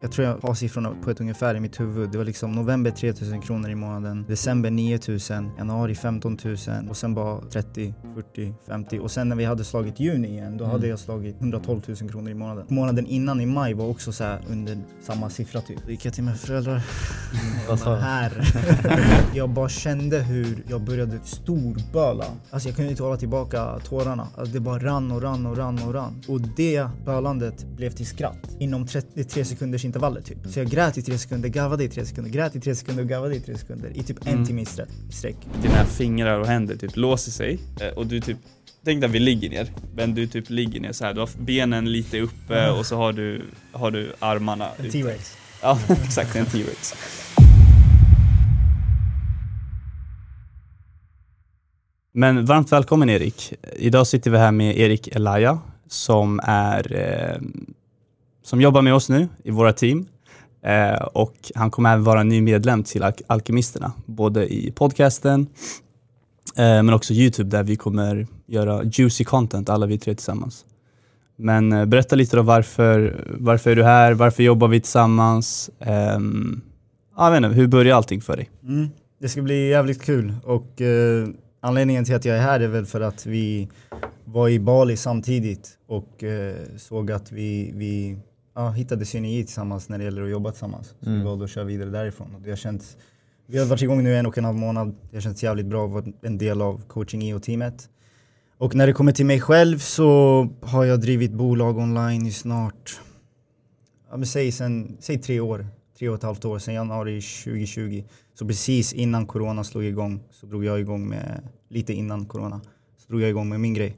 Jag tror jag har siffrorna på ett ungefär i mitt huvud. Det var liksom november 3000 kronor i månaden, december 9000, januari 15 000 och sen bara 30, 40, 50 och sen när vi hade slagit juni igen då Mm. hade jag slagit 112 000 kronor i månaden. Månaden innan i maj var också så under samma siffra typ. Då gick jag till mina föräldrar. Vad sa här. jag bara kände hur jag började storböla. Alltså jag kunde inte hålla tillbaka tårarna. Alltså det bara rann och rann och rann och rann. Och det bölandet blev till skratt inom 33 sekunders intervaller typ. Så jag grät i tre sekunder, garvade i tre sekunder, grät i tre sekunder och garvade i tre sekunder i typ en Mm. timme i sträck. Dina fingrar och händer typ låser sig eh, och du typ Tänk att vi ligger ner, men du typ ligger ner så här. du har benen lite uppe och så har du, har du armarna En. T-Rex. Ja, exakt, en T-Rex. Men varmt välkommen Erik. Idag sitter vi här med Erik Elaya som är eh, som jobbar med oss nu i våra team. Eh, och han kommer även vara ny medlem till Al- Alkemisterna, både i podcasten eh, men också Youtube där vi kommer göra juicy content alla vi tre tillsammans. Men eh, berätta lite då varför, varför är du här, varför jobbar vi tillsammans? Eh, jag vet inte, hur börjar allting för dig? Mm. Det ska bli jävligt kul och eh, anledningen till att jag är här är väl för att vi var i Bali samtidigt och eh, såg att vi, vi ja, hittade synergi tillsammans när det gäller att jobba tillsammans. Så Mm. vi valde att köra vidare därifrån. Och det har känts, vi har varit igång nu en och en halv månad. Det har känts jävligt bra att vara en del av coaching IO-teamet. Och när det kommer till mig själv så har jag drivit bolag online i snart, ja, men säg, sen, säg tre år, tre och ett halvt år, sedan januari 2020. Så precis innan corona slog igång så drog jag igång med, lite innan corona, så drog jag igång med min grej.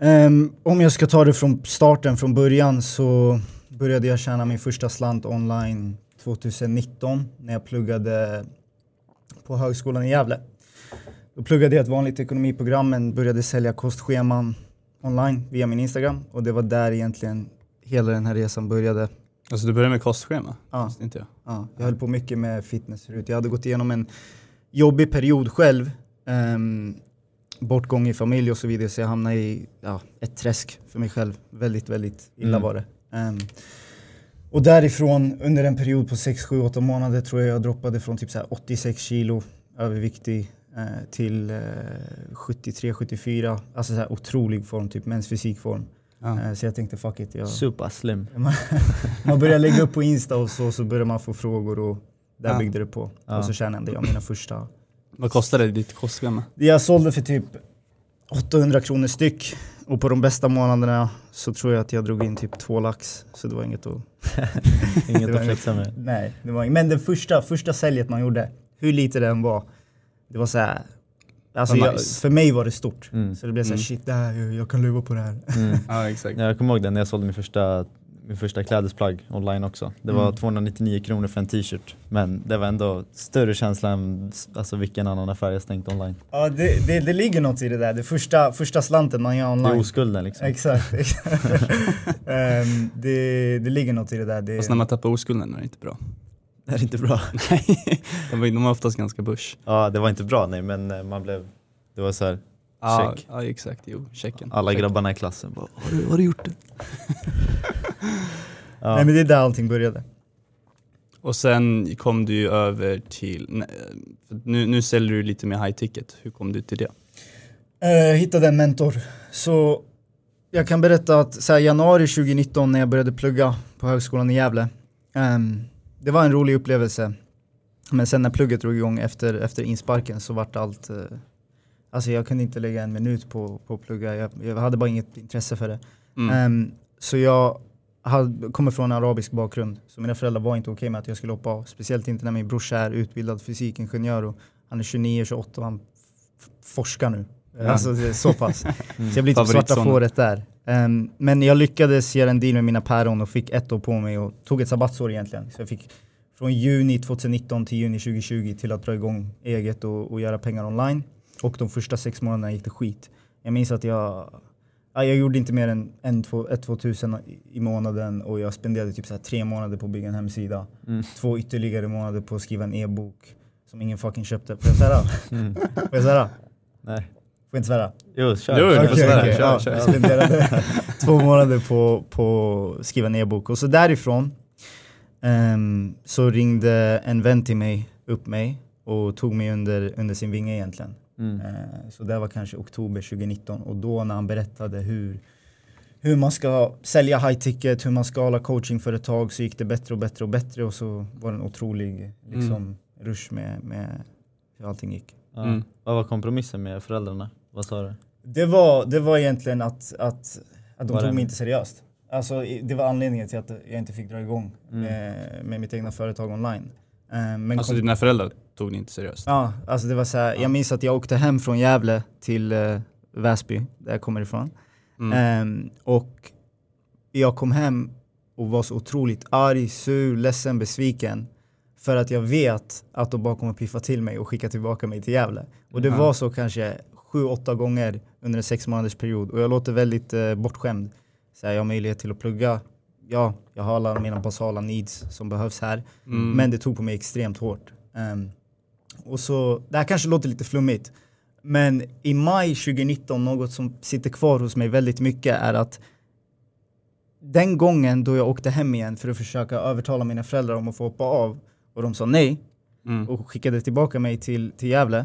Ehm, om jag ska ta det från starten, från början så började jag tjäna min första slant online 2019 när jag pluggade på högskolan i Gävle. Då pluggade jag ett vanligt ekonomiprogram men började sälja kostscheman online via min Instagram och det var där egentligen hela den här resan började. Alltså du började med kostschema? Ja. Inte jag. Ja, jag höll på mycket med fitness förut. Jag hade gått igenom en jobbig period själv. Um, bortgång i familj och så vidare. Så jag hamnade i ja, ett träsk för mig själv. Väldigt, väldigt illa Mm. var det. Ehm, och därifrån under en period på 6, 7, 8 månader tror jag jag droppade från typ så här 86 kilo överviktig eh, till eh, 73, 74. Alltså så här otrolig form, typ fysikform. Ja. Eh, så jag tänkte fuck it. Jag, Super slim. man, man börjar lägga upp på Insta och så, så börjar man få frågor och där Ja. byggde det på. Ja. Och så tjänade jag mina första. Vad kostade ditt kostschema? Jag sålde för typ 800 kronor styck och på de bästa månaderna så tror jag att jag drog in typ två lax. Så det var inget att... Inget Det var att flexa med. Nej, det var inget. Men det första, första säljet man gjorde, hur lite det än var, det var så här. Alltså Vad jag, nice. för mig var det stort. Mm. Så det blev så här, Mm. shit det här, jag, jag kan leva på det här. Mm. Ja exakt. Ja, Jag kommer ihåg det när jag sålde min första, min första klädesplagg online också. Det var Mm. 299 kronor för en t-shirt. Men det var ändå större känsla än alltså, vilken annan affär jag stängt online. Ja, det, det, det ligger något i det där. Det första, första slanten man gör Det online. är oskulden liksom. Exakt. exakt. Ehm, det, det ligger något i det där. Det, Fast när man tappar oskulden är det inte bra. Det är inte bra. Nej, de är oftast ganska bush. Ja det var inte bra nej men eh, man blev, det var så här. Ja, Check. ja exakt, jo, checken. alla Check. grabbarna i klassen bara har du, har du gjort det? ja. Nej men det är där allting började. Och sen kom du ju över till, nej, nu, nu säljer du lite mer high ticket. Hur kom du till det? Uh, hittade en mentor. Så jag kan berätta att så här, januari 2019 när jag började plugga på högskolan i Gävle. ehm, det var en rolig upplevelse. Men sen när plugget drog igång efter, efter insparken så vart allt... eh, alltså jag kunde inte lägga en minut på, på att plugga. Jag, jag hade bara inget intresse för det. Mm. Ehm, så jag hade, kommer från en arabisk bakgrund, så mina föräldrar var inte okej med att jag skulle hoppa av. Speciellt inte när min brorsa är utbildad fysikingenjör och han är 29, 28 och han forskar nu. Ja. Alltså så pass. Mm. Så jag blir typ svarta fåret där. Ehm, men jag lyckades göra en deal med mina päron och fick ett år på mig och tog ett sabbatsår egentligen. Så jag fick från juni 2019 till juni 2020 till att dra igång eget och, och göra pengar online. Och de första sex månaderna gick det skit. Jag minns att jag, ja, jag gjorde inte mer än 1-2 tusen i- månaden och jag spenderade typ så här tre månader på att bygga en hemsida. Mm. Två ytterligare månader på att skriva en e-bok som ingen fucking köpte. Får jag svära? Mm. Får jag svära? Nej. Får jag inte svära? Jo, kör. Jo, du får svära. okej, Kör, ja, kör. Jag spenderade två månader på, på att skriva en e-bok och så därifrån Ehm, så ringde en vän till mig upp mig och tog mig under, under sin vinge egentligen. Mm. Eh, Så det var kanske oktober 2019 och då när han berättade hur, hur man ska sälja high ticket, hur man skalar coachingföretag så gick det bättre och bättre och bättre och så var det en otrolig liksom, rush med, med hur allting gick. Ja. Mm. Vad var kompromissen med föräldrarna? Vad sa du? Det var, det var egentligen att, att, att de Var tog mig inte seriöst. Alltså, det var anledningen till att jag inte fick dra igång Mm. med, med mitt egna företag online. Eh, Men Alltså kom- dina föräldrar tog det inte seriöst? Ja, alltså det var så här, Ja. jag minns att jag åkte hem från Gävle till uh, Väsby, där jag kommer ifrån. Mm. Ehm, och jag kom hem och var så otroligt arg, sur, ledsen, besviken. För att jag vet att de bara kommer piffa till mig och skicka tillbaka mig till Gävle. Och det Ja. var så kanske sju, åtta gånger under en sex månaders period. Och jag låter väldigt uh, bortskämd. Så här, jag har möjlighet till att plugga. Ja, jag har alla mina basala needs som behövs här. Mm. Men det tog på mig extremt hårt. Ehm, och så, det här kanske låter lite flummigt. Men i maj 2019, något som sitter kvar hos mig väldigt mycket är att den gången då jag åkte hem igen för att försöka övertala mina föräldrar om att få hoppa av och de sa nej Mm. och skickade tillbaka mig till, till Gävle.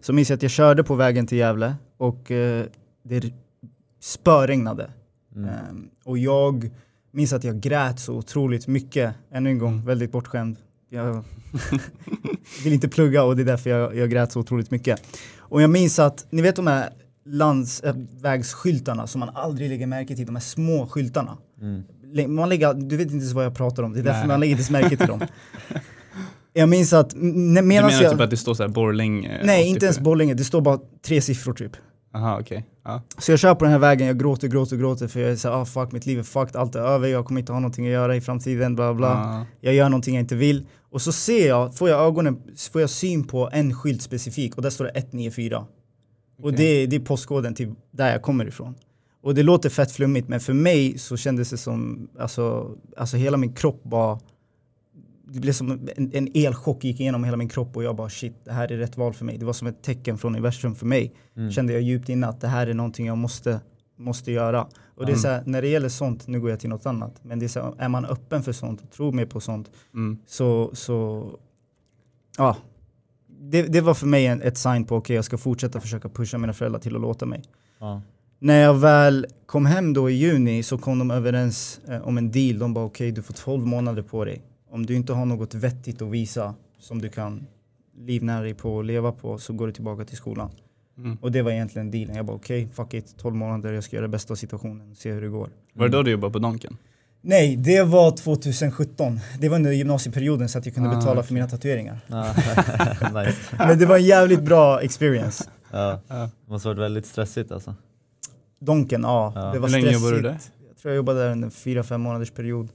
Så minns jag att jag körde på vägen till Gävle och eh, det spöregnade. Mm. Ehm, och jag minns att jag grät så otroligt mycket, ännu en gång, väldigt bortskämd. Jag vill inte plugga och det är därför jag, jag grät så otroligt mycket. Och jag minns att, ni vet de här landsvägsskyltarna som man aldrig lägger märke till, de här små skyltarna. Mm. Man lägger, du vet inte ens vad jag pratar om, det är därför Nej. man lägger inte märke till dem. Jag minns att, m- Du menar jag... typ att det står såhär Borlänge? Nej, inte ens 87? Borlänge, det står bara tre siffror typ. Aha, okej. Ja. Så jag kör på den här vägen, jag gråter, gråter, gråter för jag är såhär, ah fuck mitt liv är fucked, allt är över, jag kommer inte ha någonting att göra i framtiden, bla bla. Ja. Jag gör någonting jag inte vill. Och så ser jag, får jag ögonen, får jag syn på en skylt specifik och där står det 194. Och Okej. det, det är postkoden till där jag kommer ifrån. Och det låter fett flummigt men för mig så kändes det som, alltså, alltså hela min kropp bara det blev som en, en elchock gick igenom hela min kropp och jag bara shit, det här är rätt val för mig. Det var som ett tecken från universum för mig. Mm. Kände jag djupt inne att det här är någonting jag måste, måste göra. Och det är Mm. så här, när det gäller sånt, nu går jag till något annat, men det är så här, är man öppen för sånt och tror mer på sånt Mm. så, så ja. Det, det var för mig en, ett sign på okej jag ska fortsätta försöka pusha mina föräldrar till att låta mig. Ja. När jag väl kom hem då i juni så kom de överens eh, om en deal. De bara okej du får 12 månader på dig. Om du inte har något vettigt att visa som du kan livnära dig på och leva på så går du tillbaka till skolan. Mm. Och det var egentligen dealen. Jag bara okej, fuck it, 12 månader, jag ska göra det bästa av situationen och se hur det går. Var det då du jobbade på Donken? Nej, det var 2017. Det var under gymnasieperioden så att jag kunde Ah, betala okej. för mina tatueringar. Nice. Men det var en jävligt bra experience. Ja. Det måste varit väldigt stressigt alltså. Donken, ja. Ja. Det var Hur länge stressigt. jobbade du där? Jag tror jag jobbade där under fyra, fem månaders period.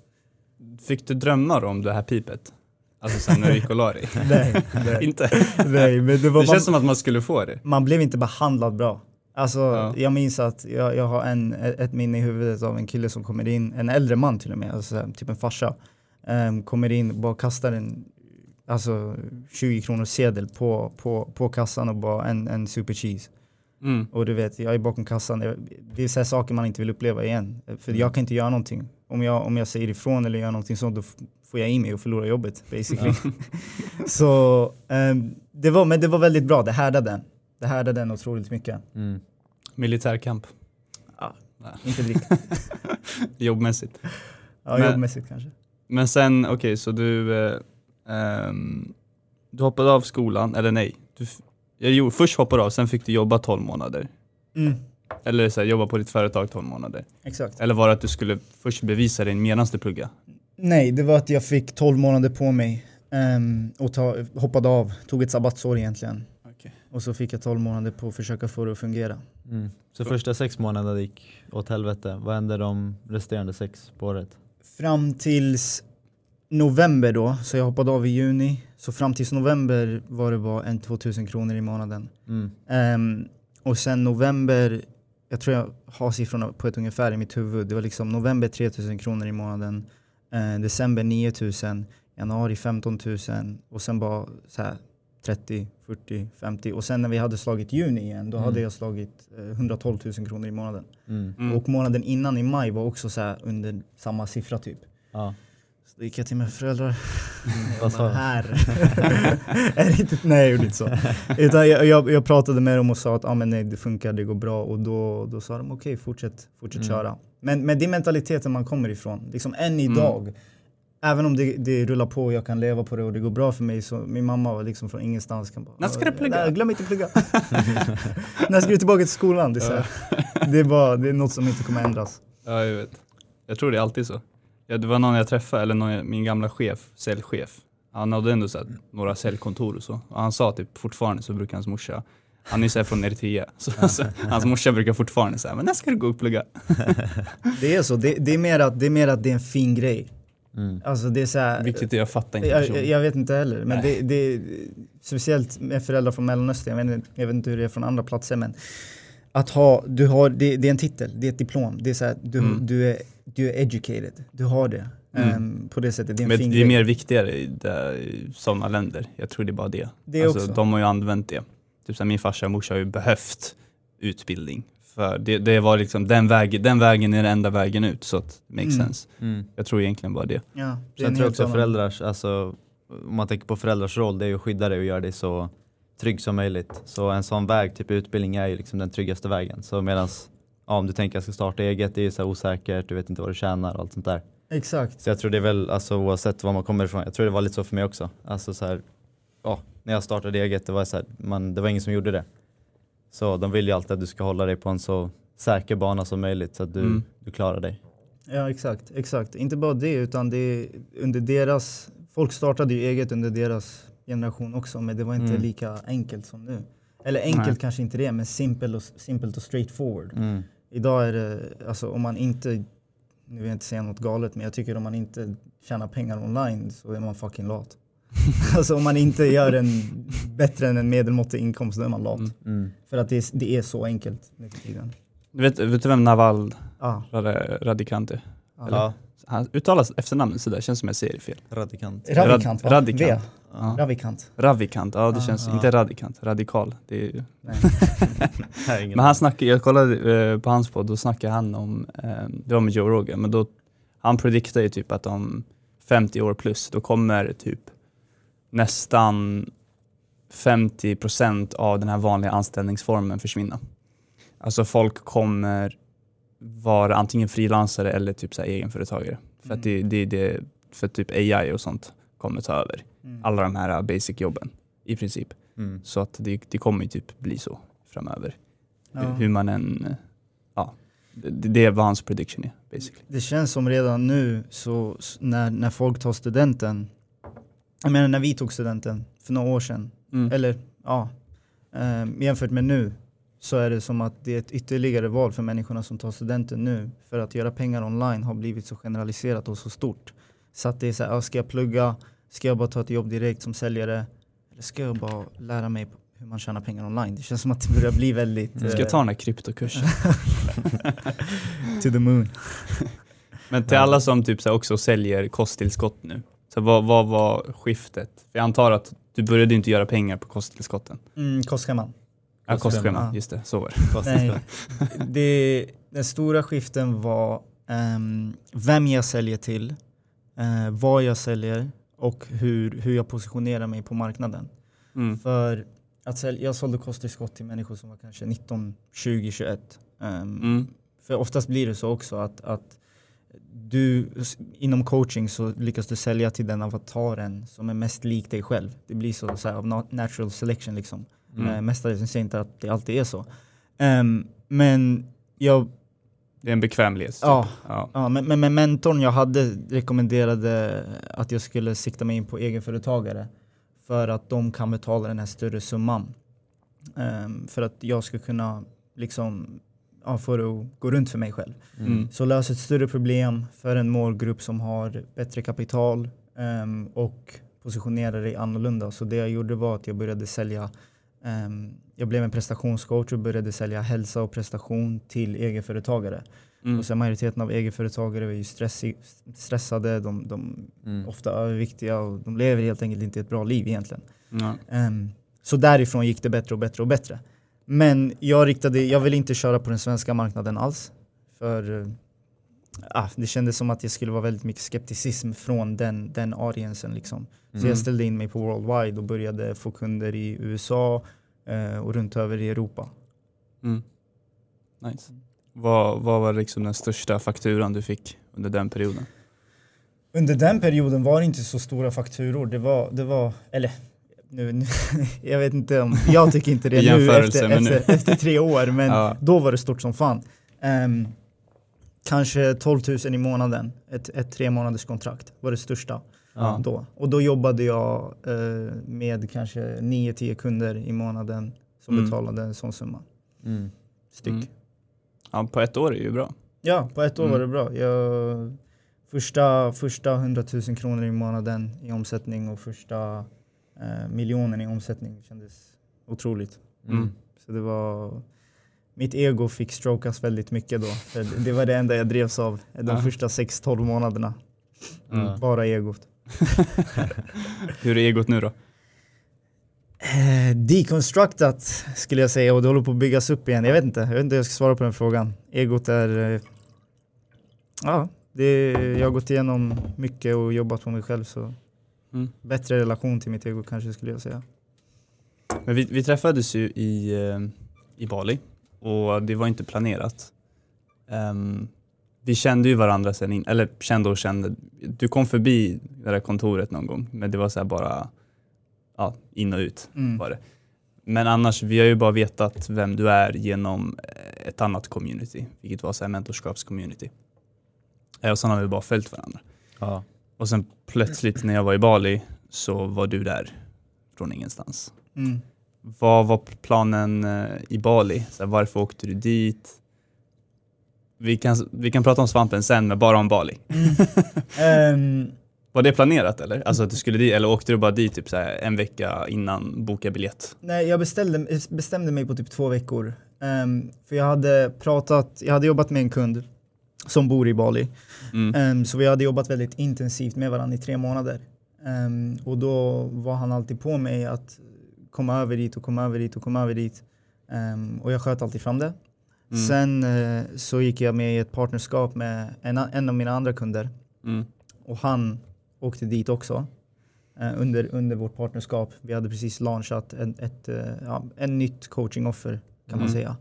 Fick du drömmar om det här pipet? Alltså sen när du gick och la dig? Nej, nej, inte? nej men det var Det man, känns som att man skulle få det. man blev inte behandlad bra. Alltså, Ja. jag minns att jag, jag har en, ett minne i huvudet av en kille som kommer in, en äldre man till och med, alltså, typ en farsa. Ehm, kommer in och bara kastar en alltså, 20 kronors sedel på, på, på kassan och bara en, en super cheese. Mm. Och du vet, jag är bakom kassan. Det- är så här saker man inte vill uppleva igen. För jag kan inte göra någonting. Om jag, om jag säger ifrån eller gör någonting sånt, då får jag i mig och förlorar jobbet basically. så ehm, det var, men det var väldigt bra, det härdade. Det härdade den otroligt mycket. Mm. Militärkamp. Ja, Nej. inte riktigt. Jobbmässigt. Ja, Men- jobbmässigt kanske. Men sen, okej, så du, eh, ehm, du hoppade av skolan, eller nej? Du, jag gjorde, först hoppade du av, sen fick du jobba 12 månader. Mm, Eller så här, jobba på ditt företag 12 månader. exakt. Eller var det att du skulle först bevisa dig medan du pluggade? Nej, det var att jag fick 12 månader på mig ehm, och ta, hoppade av. Tog ett sabbatsår egentligen. Okej. Och så fick jag 12 månader på att försöka få det att fungera. Mm. Så första sex månaderna gick åt helvete. Vad hände de resterande sex på året? Fram tills november då, så jag hoppade av i juni. Så fram tills november var det bara en 2000 kronor i månaden. Mm. Ehm, och sen november, jag tror jag har siffrorna på ett ungefär i mitt huvud. Det var liksom november 3000 kronor i månaden, eh, december 9000, januari 15 000 och sen bara så här 30, 40, 50 och sen när vi hade slagit juni igen då Mm. hade jag slagit eh, 112 000 kronor i månaden. Mm. Mm. Och månaden innan i maj var också så här under samma siffra typ. Ja. Så Då gick jag till mina föräldrar. Vad sa du? Här. är det inte, nej jag gjorde inte så. Utan jag, jag, jag pratade med dem och sa att ah, men nej, det funkar, det går bra. Och då, då sa de okej, fortsätt, fortsätt Mm. köra. Men, men det är mentaliteten man kommer ifrån. Liksom än Mm. idag, även om det, det rullar på och jag kan leva på det och det går bra för mig, så min mamma var liksom från ingenstans. Kan bara, När ska du plugga? Nej, glöm inte att plugga. När ska du tillbaka till skolan? Det är, så här. det är, bara, det är något som inte kommer ändras. Ja, jag vet. Jag tror det är alltid så. Ja, det var någon jag träffade, eller någon, min gamla chef, säljchef. Han hade ändå så några säljkontor och så. Och han sa typ fortfarande så brukar hans morsa, han är så från Eritrea, så, så hans morsa brukar fortfarande säga men när ska du gå och plugga? Det är så, det, det, är mer att, det är mer att det är en fin grej. Mm. Alltså det är så här, Vilket jag fattar inte jag, jag, vet inte heller, men det, det, speciellt med föräldrar från Mellanöstern, jag vet, inte, jag vet inte hur det är från andra platser men att ha, du har, det, det är en titel, det är ett diplom, det är så här, du, Mm. du, är, du är educated, du har det. Mm. Ehm, på det sättet, det är en Men fin det är grej. mer viktigare i, i sådana länder. Jag tror det är bara det. Det alltså, också. De har ju använt det. Typ så här, min farsa och morsa har ju behövt utbildning. För det, det var liksom, den, väg, den vägen är den enda vägen ut, så att det makes Mm. sense. Mm. Jag tror egentligen bara det. Ja, det Sen en tror jag också annan- föräldrars, alltså om man tänker på föräldrars roll, det är ju att skydda dig och göra dig så trygg som möjligt. Så en sån väg, typ utbildning, är ju liksom den tryggaste vägen. Så medans, ja, om du tänker att jag ska starta eget, det är ju så här osäkert, du vet inte vad du tjänar och allt sånt där. Exakt. Så jag tror det är väl, alltså oavsett var man kommer ifrån, jag tror det var lite så för mig också. Alltså så här, ja, när jag startade eget, det var så här, man, det var ingen som gjorde det. Så de vill ju alltid att du ska hålla dig på en så säker bana som möjligt så att du, Mm. du klarar dig. Ja exakt, exakt. Inte bara det utan det är under deras, folk startade ju eget under deras generation också men det var inte Mm. lika enkelt som nu. Eller enkelt Nej. kanske inte det men simpelt och, simpelt och straightforward. Mm. Idag är det, alltså om man inte, nu vill jag inte säga något galet men jag tycker om man inte tjänar pengar online så är man fucking lat. alltså om man inte gör en bättre än en medelmåttig inkomst då är man lat. Mm. Mm. För att det är, det är så enkelt nu för tiden. Du vet, vet du vem Naval Ah, Rad- Radikante? ah. Ja, Han uttalas efternamnet sådär, känns som jag säger fel. radikant. Ravikant va? Rad- Radikant. Ja. Ravikant. Ravikant, ja det Ah, känns, ah. inte radikant, radikal. Det är ju Nej. Men han snackade, jag kollade eh, på hans podd, då snackade han om, eh, det var med Joe Rogan, men då, han prediktar ju typ att om 50 år plus, då kommer typ nästan 50% av den här vanliga anställningsformen försvinna. Alltså folk kommer vara antingen frilansare eller typ så här egenföretagare. För att det, det, det, för typ AI och sånt kommer ta över Mm. alla de här basic-jobben i princip. Mm. Så att det, det kommer ju typ bli så framöver. Ja. Hur- Hur man än, ja, det, det är vad hans prediction är basically. Det känns som redan nu så när, när folk tar studenten, jag menar när vi tog studenten för några år sedan, Mm. eller ja, eh, jämfört med nu så är det som att det är ett ytterligare val för människorna som tar studenten nu. För att göra pengar online har blivit så generaliserat och så stort. Så att det är så här, ska jag plugga, ska jag bara ta ett jobb direkt som säljare, eller ska jag bara lära mig hur man tjänar pengar online? Det känns som att det börjar bli väldigt Ska jag eh, ta den här kryptokursen? to the moon. Men till alla som typ så också säljer kosttillskott nu, så vad, vad var skiftet? För jag antar att du började inte göra pengar på kosttillskotten. Mm, kostscheman. Ja, kostscheman, just det, så var det. Nej, det, den stora skiften var ehm, vem jag säljer till, eh, vad jag säljer och hur, hur jag positionerar mig på marknaden. Mm. För att sälja, jag sålde kosttillskott till människor som var kanske 19, 20, 21. Ehm, Mm. För oftast blir det så också att, att du inom coaching så lyckas du sälja till den avataren som är mest lik dig själv. Det blir så, så här, av na- natural selection liksom. Mm. Mm. mestadels, jag säger inte att det alltid är så. Ehm, men jag, Det är en bekvämlighet. Typ. Ja. Ja. ja, men, men, men mentorn jag hade rekommenderade att jag skulle sikta mig in på egenföretagare. För att de kan betala den här större summan. Ehm, för att jag ska kunna liksom, ja, det att gå runt för mig själv. Mm. Så lös ett större problem för en målgrupp som har bättre kapital ehm, och positionera dig annorlunda. Så det jag gjorde var att jag började sälja, ehm, jag blev en prestationscoach och började sälja hälsa och prestation till egenföretagare. Mm. Och sen majoriteten av egenföretagare är ju stressig, stressade, de, de Mm. är ofta överviktiga och de lever helt enkelt inte ett bra liv egentligen. Ja. Ehm, så därifrån gick det bättre och bättre och bättre. Men jag, riktade, jag vill inte köra på den svenska marknaden alls. För eh, ah, det kändes som att det skulle vara väldigt mycket skepticism från den, den audiensen liksom. Så Mm. jag ställde in mig på Worldwide och började få kunder i USA eh, och runt över i Europa. Mm. Nice. Vad, vad var liksom den största fakturan du fick under den perioden? Under den perioden var det inte så stora fakturor. Det var, det var eller nu, nu, jag vet inte om, jag tycker inte det nu efter, med nu. efter, efter tre år, men Ja. då var det stort som fan. Ehm, kanske 12 000 i månaden, ett, ett tre månaders kontrakt var det största Ja. då. Och då jobbade jag eh, med kanske 9-10 kunder i månaden som Mm. betalade en sån summa Mm. styck. Mm. Ja, på ett år är ju bra. Ja, på ett år Mm. var det bra. Jag, första, första 100 000 kronor i månaden i omsättning och första eh, miljonen i omsättning kändes otroligt. Mm. Så det var, mitt ego fick strokas väldigt mycket då. För det- det var det enda jag drevs av de Ja. första 6-12 månaderna. Mm. Bara egot. Hur är egot nu då? Eh, deconstructat skulle jag säga och det håller på att byggas upp igen. Jag vet inte, jag vet inte hur jag ska svara på den frågan. Egot är... Eh, ja, det, jag har gått igenom mycket och jobbat på mig själv så Mm. bättre relation till mitt ego kanske skulle jag säga. Men vi, vi träffades ju i, eh, i Bali och det var inte planerat. Ehm, vi kände ju varandra sen, in, eller kände och kände. Du kom förbi det där kontoret någon gång, men det var så här bara ja, in och ut Mm. var det. Men annars, vi har ju bara vetat vem du är genom eh, ett annat community, vilket var så här mentorskapscommunity. Eh, Och sen har vi bara följt varandra. Ja. Och sen plötsligt när jag var i Bali så var du där från ingenstans. Mm. Vad var planen eh, i Bali? Så här, varför åkte du dit? Vi kan, vi kan prata om svampen sen, men bara om Bali. Ehm, Var det planerat eller? Alltså att du skulle dit, eller åkte du bara dit typ så en vecka innan, boka biljett? nej, jag beställde, bestämde mig på typ två veckor. Ehm, för jag hade pratat, jag hade jobbat med en kund som bor i Bali. Mm. Ehm, så vi hade jobbat väldigt intensivt med varandra i tre månader. Ehm, och då var han alltid på mig att komma över dit och komma över dit och komma över dit. Ehm, och jag sköt alltid fram det. Mm. Sen eh, så gick jag med i ett partnerskap med en, en av mina andra kunder Mm. och han åkte dit också eh, under, under vårt partnerskap. Vi hade precis launchat en, ett, eh, ja, en nytt coaching-offer kan man Mm. säga.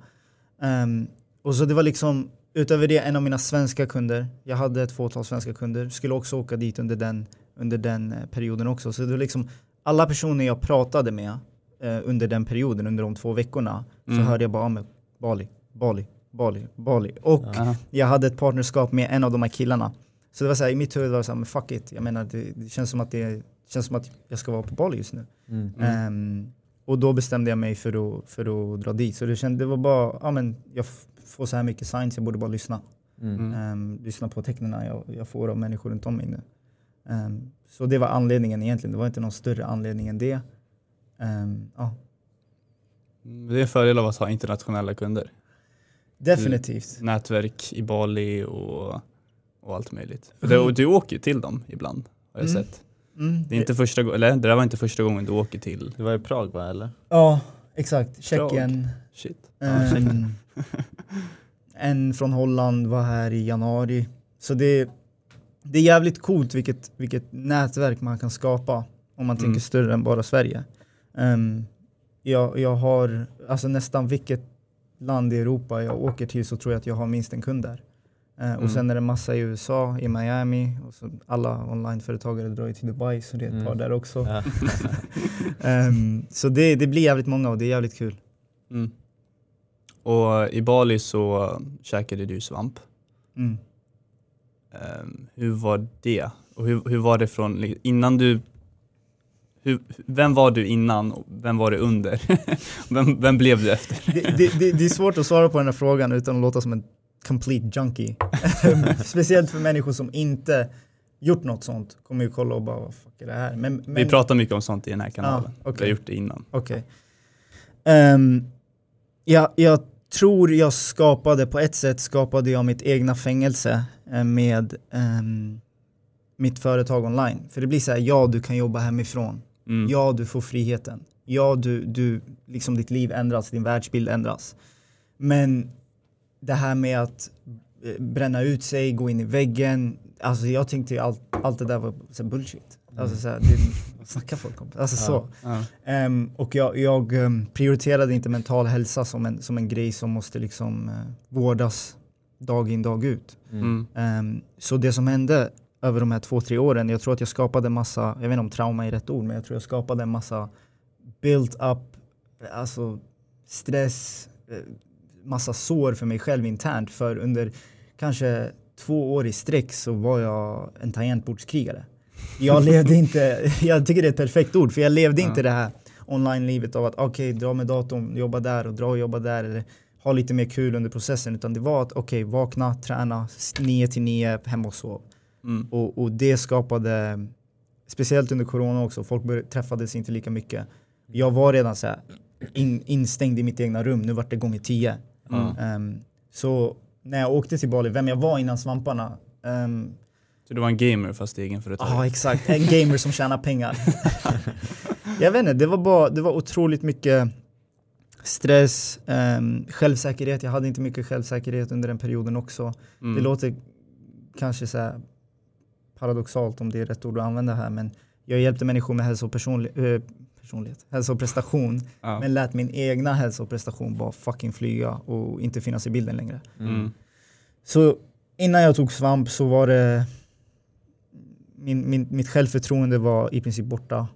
Och så det var liksom utöver det en av mina svenska kunder, jag hade ett fåtal svenska kunder, skulle också åka dit under den, under den eh, perioden också. Så det var liksom alla personer jag pratade med eh, under den perioden, under de två veckorna, Mm. så hörde jag bara om Bali, Bali, Bali, Bali. Och Ja. jag hade ett partnerskap med en av de här killarna. Så det var så här, i mitt huvud var det så här, men fuck it. Jag menar, det, det känns som att det känns som att jag ska vara på Bali just nu. Mm. Ehm, och då bestämde jag mig för att, för att dra dit. Så det, kände, det var bara, ja men jag får så här mycket signs, jag borde bara lyssna. Mm. Mm. Ehm, lyssna på tecknen jag, jag får av människor runt om mig nu. Ehm, så det var anledningen egentligen, det var inte någon större anledning än det. Ehm, ja, Det är en fördel av att ha internationella kunder. definitivt. Nätverk i Bali och, och allt möjligt. För det, och du åker ju till dem ibland, har jag Mm. sett. Mm, Det är inte första gången, eller det där var inte första gången du åker till, Det var i Prag va, eller? Ja, exakt. Tjeckien. shit. Ehm, en från Holland var här i januari. Så det, det är jävligt coolt vilket, vilket nätverk man kan skapa om man Mm. tänker större än bara Sverige. Ehm, jag, jag har, alltså nästan vilket land i Europa jag åker till så tror jag att jag har minst en kund där. Mm. Och sen är det massa i USA, i Miami och så alla onlineföretagare drar ju till Dubai så det är ett Mm. par där också. Ja. Ehm, så det, det blir jävligt många och det är jävligt kul. Mm. Och i Bali så käkade du svamp. Mm. Ehm, hur var det? Och hur, hur var det från, innan du, hur, vem var du innan och vem var du under? vem, vem blev du efter? det, det, det, är svårt att svara på den här frågan utan att låta som en complete junkie. Speciellt för människor som inte gjort något sånt. Kommer ju kolla och bara vad fuck är det här? Men, men, Vi pratar mycket om sånt i den här kanalen. Ah, okej. Vi har gjort det innan. Okej. Ehm, ja, jag tror jag skapade, på ett sätt skapade jag mitt egna fängelse eh, med ehm, mitt företag online. För det blir så här, ja du kan jobba hemifrån. Mm. Ja, du får friheten. Ja, du, du, liksom ditt liv ändras, din världsbild ändras. Men det här med att eh, bränna ut sig, gå in i väggen. Alltså jag tänkte ju allt, allt det där var bullshit. Alltså så här, det, snackar folk om? Alltså så. Ja. Ehm, och jag, jag ehm, prioriterade inte mental hälsa som en, som en grej som måste liksom eh, vårdas dag in dag ut. Mm. Ehm, så det som hände över de här två, tre åren, jag tror att jag skapade massa, jag vet inte om trauma är rätt ord, men jag tror jag skapade en massa built up, alltså stress, eh, massa sår för mig själv internt. För under kanske två år i sträck så var jag en tangentbordskrigare. Jag levde inte, jag tycker det är ett perfekt ord, för jag levde Ja. inte det här online-livet av att okej, dra med datorn, jobba där och dra och jobba där. Eller ha lite mer kul under processen. Utan det var att okej, vakna, träna, 9 till 9, hem och sov. Mm. Och, och det skapade, speciellt under corona också, folk träffades inte lika mycket. Jag var redan så här, in, instängd i mitt egna rum, nu vart det gånger tio. Mm. Ehm, så när jag åkte till Bali, vem jag var innan svamparna, um, Så du var en gamer fast egenföretagare? Ja exakt, en gamer som tjänar pengar. jag vet inte, det var, bara, det var otroligt mycket stress, um, självsäkerhet. Jag hade inte mycket självsäkerhet under den perioden också. Mm. Det låter kanske så här paradoxalt om det är rätt ord att använda här men jag hjälpte människor med hälsa och personli- eh, personlighet, hälsa och prestation ja. men lät min egna hälsa och prestation bara fucking flyga och inte finnas i bilden längre. Mm. Så innan jag tog svamp så var det min, min, mitt självförtroende var i princip borta.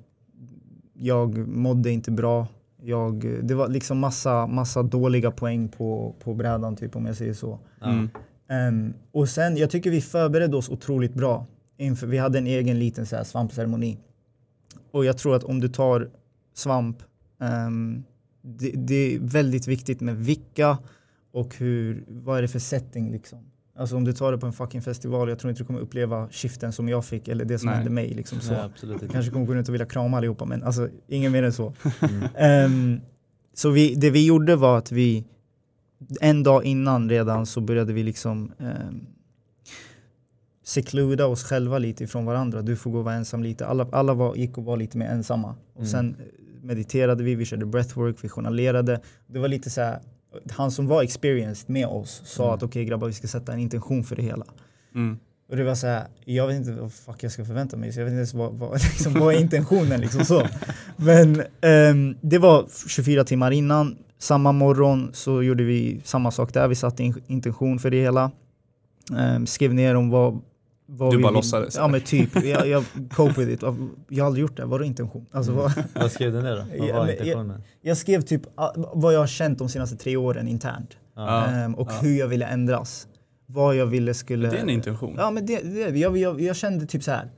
Jag mådde inte bra. Jag, det var liksom massa, massa dåliga poäng på, på brädan typ om jag säger så. Mm. Ehm, och sen, jag tycker vi förberedde oss otroligt bra. Inför, vi hade en egen liten så här, svampceremoni. Och jag tror att om du tar svamp, ehm, det, det är väldigt viktigt med vilka och hur, vad är det för setting liksom. Alltså om du tar det på en fucking festival, jag tror inte du kommer uppleva skiften som jag fick eller det som Nej. hände mig. Liksom, så. Nej, absolut inte. Kanske kommer gå runt och vilja krama allihopa men alltså ingen mer än så. Mm. Ehm, så vi, det vi gjorde var att vi en dag innan redan så började vi liksom um, secluda oss själva lite ifrån varandra. Du får gå och vara ensam lite. Alla, alla var, gick och var lite mer ensamma. Och Mm. sen mediterade vi, vi körde breathwork, vi journalerade. Det var lite så här, han som var experienced med oss sa Mm. att okej grabbar vi ska sätta en intention för det hela. Mm. Och det var så här, jag vet inte vad fuck jag ska förvänta mig, så jag vet inte ens vad, vad, liksom, vad är intentionen liksom så. Men ehm, det var 24 timmar innan, samma morgon så gjorde vi samma sak där, vi satte in intention för det hela. Ehm, skrev ner om vad Du vi bara låtsades? Ja men typ, jag, jag cope with it. Jag har aldrig gjort det, vadå intention? Alltså, Mm. vad, Vad skrev du ner då? Vad var intentionen? jag skrev typ ah, vad jag har känt de senaste tre åren internt. Ja. Ehm, och ja. hur jag ville ändras. Vad jag ville skulle... Det är en intention. Ja men det, det jag, jag, jag kände typ så här.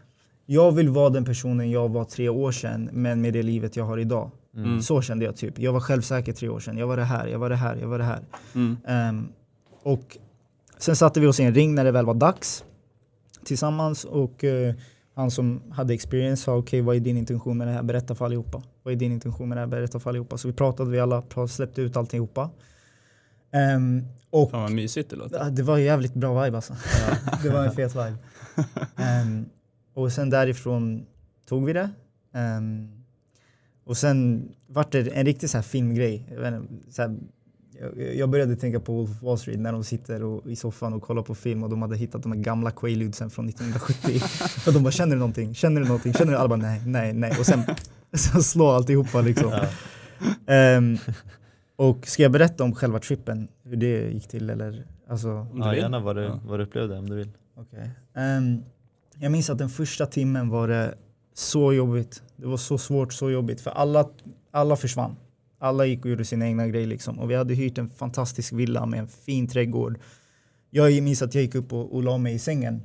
Jag vill vara den personen jag var tre år sedan men med det livet jag har idag. Mm. Så kände jag typ. Jag var självsäker tre år sedan. Jag var det här, jag var det här, jag var det här. Mm. Ehm, och sen satte vi oss i en ring när det väl var dags tillsammans och eh, han som hade experience sa okej vad är din intention med det här? Berätta för allihopa. Vad är din intention med det här? Berätta för allihopa. Så vi pratade vi alla, släppte ut alltihopa. Um, och Fan vad mysigt det låter. Ja, det var jävligt bra vibe alltså. det var en fet vibe. Ehm, och sen därifrån tog vi det. Ehm, och sen vart det en riktig så här filmgrej. Inte, så här, jag, började tänka på Wolf of Wall Street när de sitter och, i soffan och kollar på film och de hade hittat de här gamla Quaaludsen från 1970. och de bara känner du någonting? Känner du någonting? Känner du? Alla bara nej, nej, nej. Och sen så slår alltihopa liksom. Ja. Ehm, och ska jag berätta om själva trippen? Hur det gick till eller? Alltså, Om du Ja, vill. gärna vad du, Ja. vad du upplevde om du vill. Okej. Ehm, jag minns att den första timmen var det så jobbigt. Det var så svårt, så jobbigt. För alla, alla försvann. Alla gick och gjorde sina egna grejer liksom. Och vi hade hyrt en fantastisk villa med en fin trädgård. Jag minns att jag gick upp och, och la mig i sängen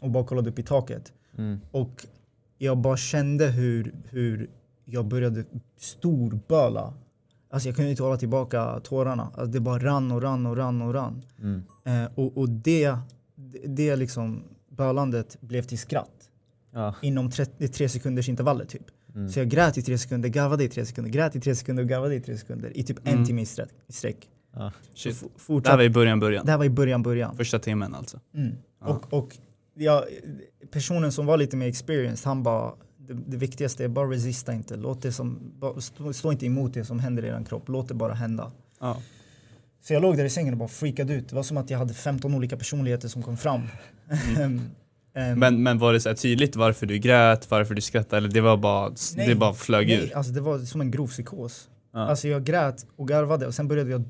och bara kollade upp i taket. Mm. Och jag bara kände hur, hur jag började storböla. Alltså jag kunde inte hålla tillbaka tårarna. Alltså det bara rann och rann och rann och rann. Mm. Eh, och och det, det- liksom bölandet blev till skratt Ja. inom 30, tre sekunders intervaller typ. Mm. Så jag grät i tre sekunder, garvade i tre sekunder, grät i tre sekunder och garvade i tre sekunder i typ en Mm. timme i sträck. i sträck. Ja. Det här var i början, början. det här var i början, början. Första timmen alltså. Mm. Ja. Och, och ja, personen som var lite mer experienced, han bara det, det viktigaste är bara resista inte. Låt det som, stå, stå inte emot det som händer i er kropp. Låt det bara hända. Ja. Så jag låg där i sängen och bara freakade ut. Det var som att jag hade 15 olika personligheter som kom fram. Ehm, ehm, Men, men var det så tydligt varför du grät, varför du skrattade eller det var bara, Nej, det bara flög nej, ur? alltså det var som en grov psykos. Ja. Alltså jag grät och garvade och sen började jag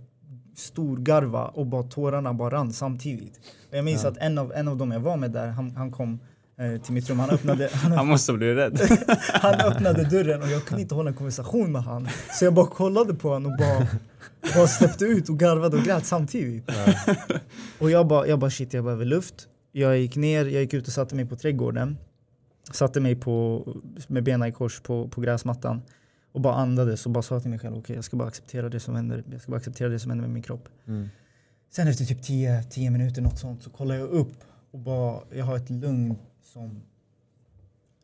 storgarva och bara tårarna bara rann samtidigt. Och jag minns Ja. att en av, en av dem jag var med där, han, han kom eh, till mitt rum, han öppnade, han, Han måste bli rädd. han öppnade dörren och jag kunde inte hålla en konversation med han. Så jag bara kollade på honom och bara, bara släppte ut och garvade och grät samtidigt. Och jag bara, jag bara shit jag behöver luft. Jag gick ner, jag gick ut och satte mig på trädgården. Satte mig på, med benen i kors på, på gräsmattan. Och bara andades och bara sa till mig själv, okej jag ska bara acceptera det som händer. Jag ska bara acceptera det som händer med min kropp. Mm. Sen efter typ 10, 10 minuter något sånt så kollar jag upp och bara, jag har ett lugn som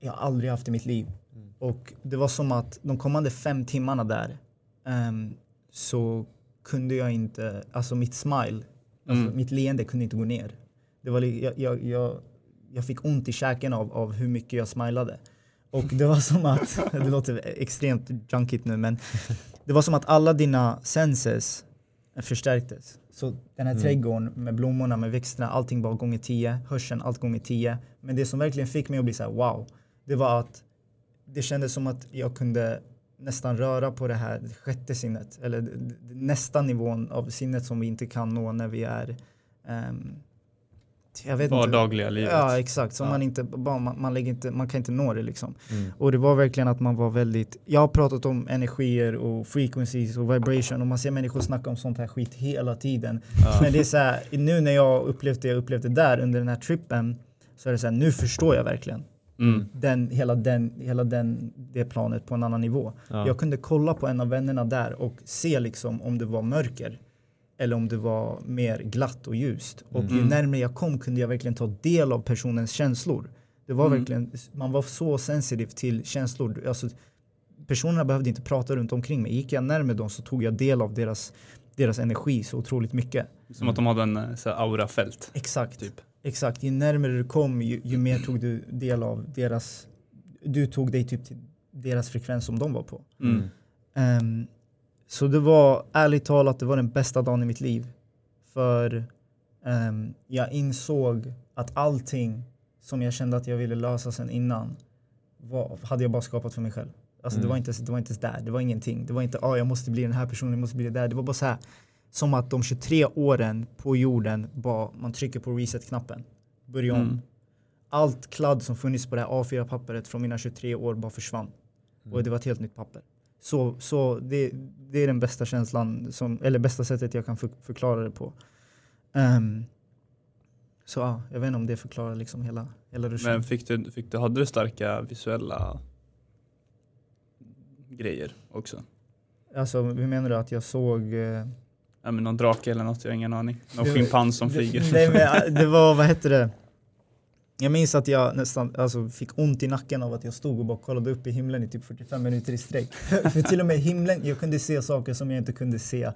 jag aldrig haft i mitt liv. Mm. Och det var som att de kommande fem timmarna där ehm, så kunde jag inte, alltså mitt smile, alltså Mm. mitt leende kunde inte gå ner. Det var, jag, jag, jag, jag fick ont i käken av, av hur mycket jag smilade. Och det var som att, det låter extremt junkigt nu men det var som att alla dina senses förstärktes. Så den här Mm. trädgården med blommorna, med växterna, allting var gånger tio. Hörseln, allt gånger tio. Men det som verkligen fick mig att bli så här: wow, det var att det kändes som att jag kunde nästan röra på det här sjätte sinnet. Eller nästa nivån av sinnet som vi inte kan nå när vi är ehm, jag vet inte. Vardagliga livet. Ja exakt, så Ja. man, inte, bara, man, man, lägger inte, man kan inte nå det liksom. Mm. Och det var verkligen att man var väldigt, jag har pratat om energier och frequencies och vibration och man ser människor snacka om sånt här skit hela tiden. Ja. Men det är så här, nu när jag upplevt det jag upplevde där under den här trippen så är det så här, nu förstår jag verkligen Mm. den, hela, den, hela den, det planet på en annan nivå. Ja. Jag kunde kolla på en av vännerna där och se liksom om det var mörker eller om det var mer glatt och ljust. Och ju Mm. närmare jag kom kunde jag verkligen ta del av personens känslor. Det var Mm. verkligen, man var så sensitiv till känslor. Alltså, personerna behövde inte prata runt omkring mig. Gick jag närmare dem så tog jag del av deras, deras energi så otroligt mycket. Som att de hade en eh, så aurafält. Exakt. Typ. Exakt. Ju närmare du kom ju, ju mer tog du del av deras, du tog dig typ till deras frekvens som de var på. Mm. Ehm, så det var ärligt talat, det var den bästa dagen i mitt liv. För ehm, jag insåg att allting som jag kände att jag ville lösa sen innan var, hade jag bara skapat för mig själv. Alltså det, Mm. var inte, det var inte där, det var ingenting. Det var inte ah, jag måste bli den här personen, jag måste bli det där. Det var bara så här, som att de 23 åren på jorden, bara, man trycker på reset-knappen, börja om. Mm. Allt kladd som funnits på det här A4-pappret från mina 23 år bara försvann. Mm. Och det var ett helt nytt papper. Så, så det, det är den bästa känslan, som, eller bästa sättet jag kan för, förklara det på. Ehm, så ja, jag vet inte om det förklarar liksom hela, hela ruschen. Men fick du, fick du, hade du starka visuella grejer också? Alltså hur menar du att jag såg? eh, Ja, men någon drake eller något, jag har ingen aning. Någon schimpans som flyger. Nej, men, det var, vad hette det? Jag minns att jag nästan alltså, fick ont i nacken av att jag stod och bara kollade upp i himlen i typ 45 minuter i sträck. För till och med himlen, jag kunde se saker som jag inte kunde se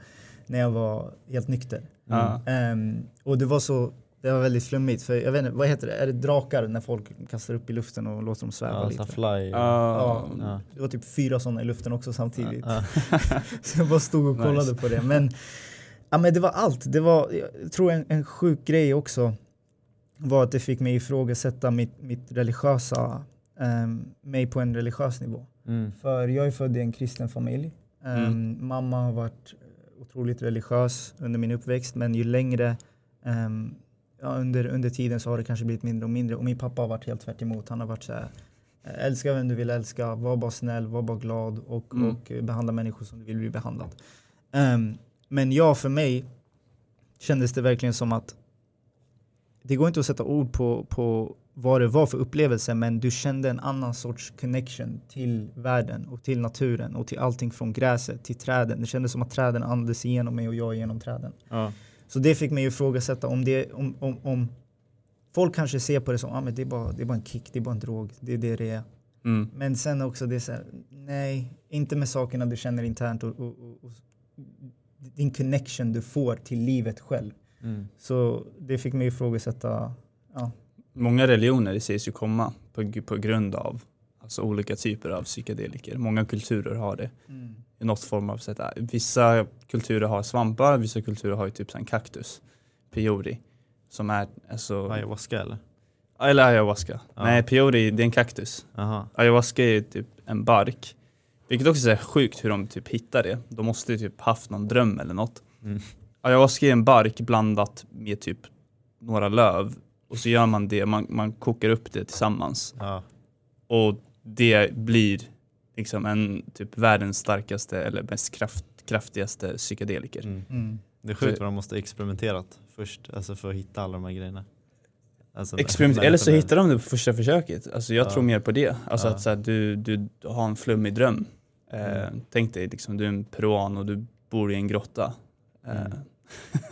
när jag var helt nykter. Ja. Ehm, och det var så, det var väldigt flummigt. För jag vet inte, vad heter det? Är det drakar när folk kastar upp i luften och låter dem sväva Ja, lite? fly. Ja. Ja, Ja. det var typ fyra sådana i luften också samtidigt. Så jag bara stod och kollade Nice. på det. Men, ja, men det var allt. Det var, jag tror en, en sjuk grej också var att det fick mig ifrågasätta mitt, mitt religiösa, ehm, mig på en religiös nivå. Mm. För jag är född i en kristen familj. Ehm, Mm. Mamma har varit otroligt religiös under min uppväxt men ju längre ehm, ja, under, under tiden så har det kanske blivit mindre och mindre. Och min pappa har varit helt tvärt emot. Han har varit så här, älska vem du vill älska, var bara snäll, var bara glad och, Mm. och eh, behandla människor som du vill bli behandlad. Men ja, för mig kändes det verkligen som att det går inte att sätta ord på, på vad det var för upplevelse men du kände en annan sorts connection till världen och till naturen och till allting från gräset till träden. Det kändes som att träden andades igenom mig och jag genom träden. Ja. Så det fick mig att ifrågasätta om, det, om, om, om folk kanske ser på det som ah, men det, är bara, det är bara en kick, det är bara en drog, det är det det är. Mm. Men sen också det är så här, nej, inte med sakerna du känner internt och, och, och, och din connection du får till livet själv. Mm. Så det fick mig ifrågasätta, ja, Många religioner sägs ju komma på, på grund av alltså olika typer av psykedeliker. Många kulturer har det. i något form av sätt. Vissa kulturer har svampar, vissa kulturer har ju typ en kaktus, peyote, som är alltså, Ayahuasca eller? eller ayahuasca. Ja. Nej, peyote det är en kaktus. Jaha. Ayahuasca är typ en bark. Vilket också är sjukt hur de typ hittar det. De måste ju typ haft någon dröm eller något. Mm. Ayahuasca är en bark blandat med typ några löv. Och så gör man det, man, man kokar upp det tillsammans. Ja. Och det blir liksom en typ världens starkaste eller mest kraft, kraftigaste psykedeliker. Mm. Mm. Det är sjukt vad de måste ha experimenterat först, alltså för att hitta alla de här grejerna. Alltså, Experiment, eller så när- hittar de det på första försöket. Alltså jag Ja. tror mer på det. Alltså Ja. att så här, du, du har en flummig dröm. Eh, Mm. Tänk dig, liksom, du är en peruan och du bor i en grotta. Eh, Mm.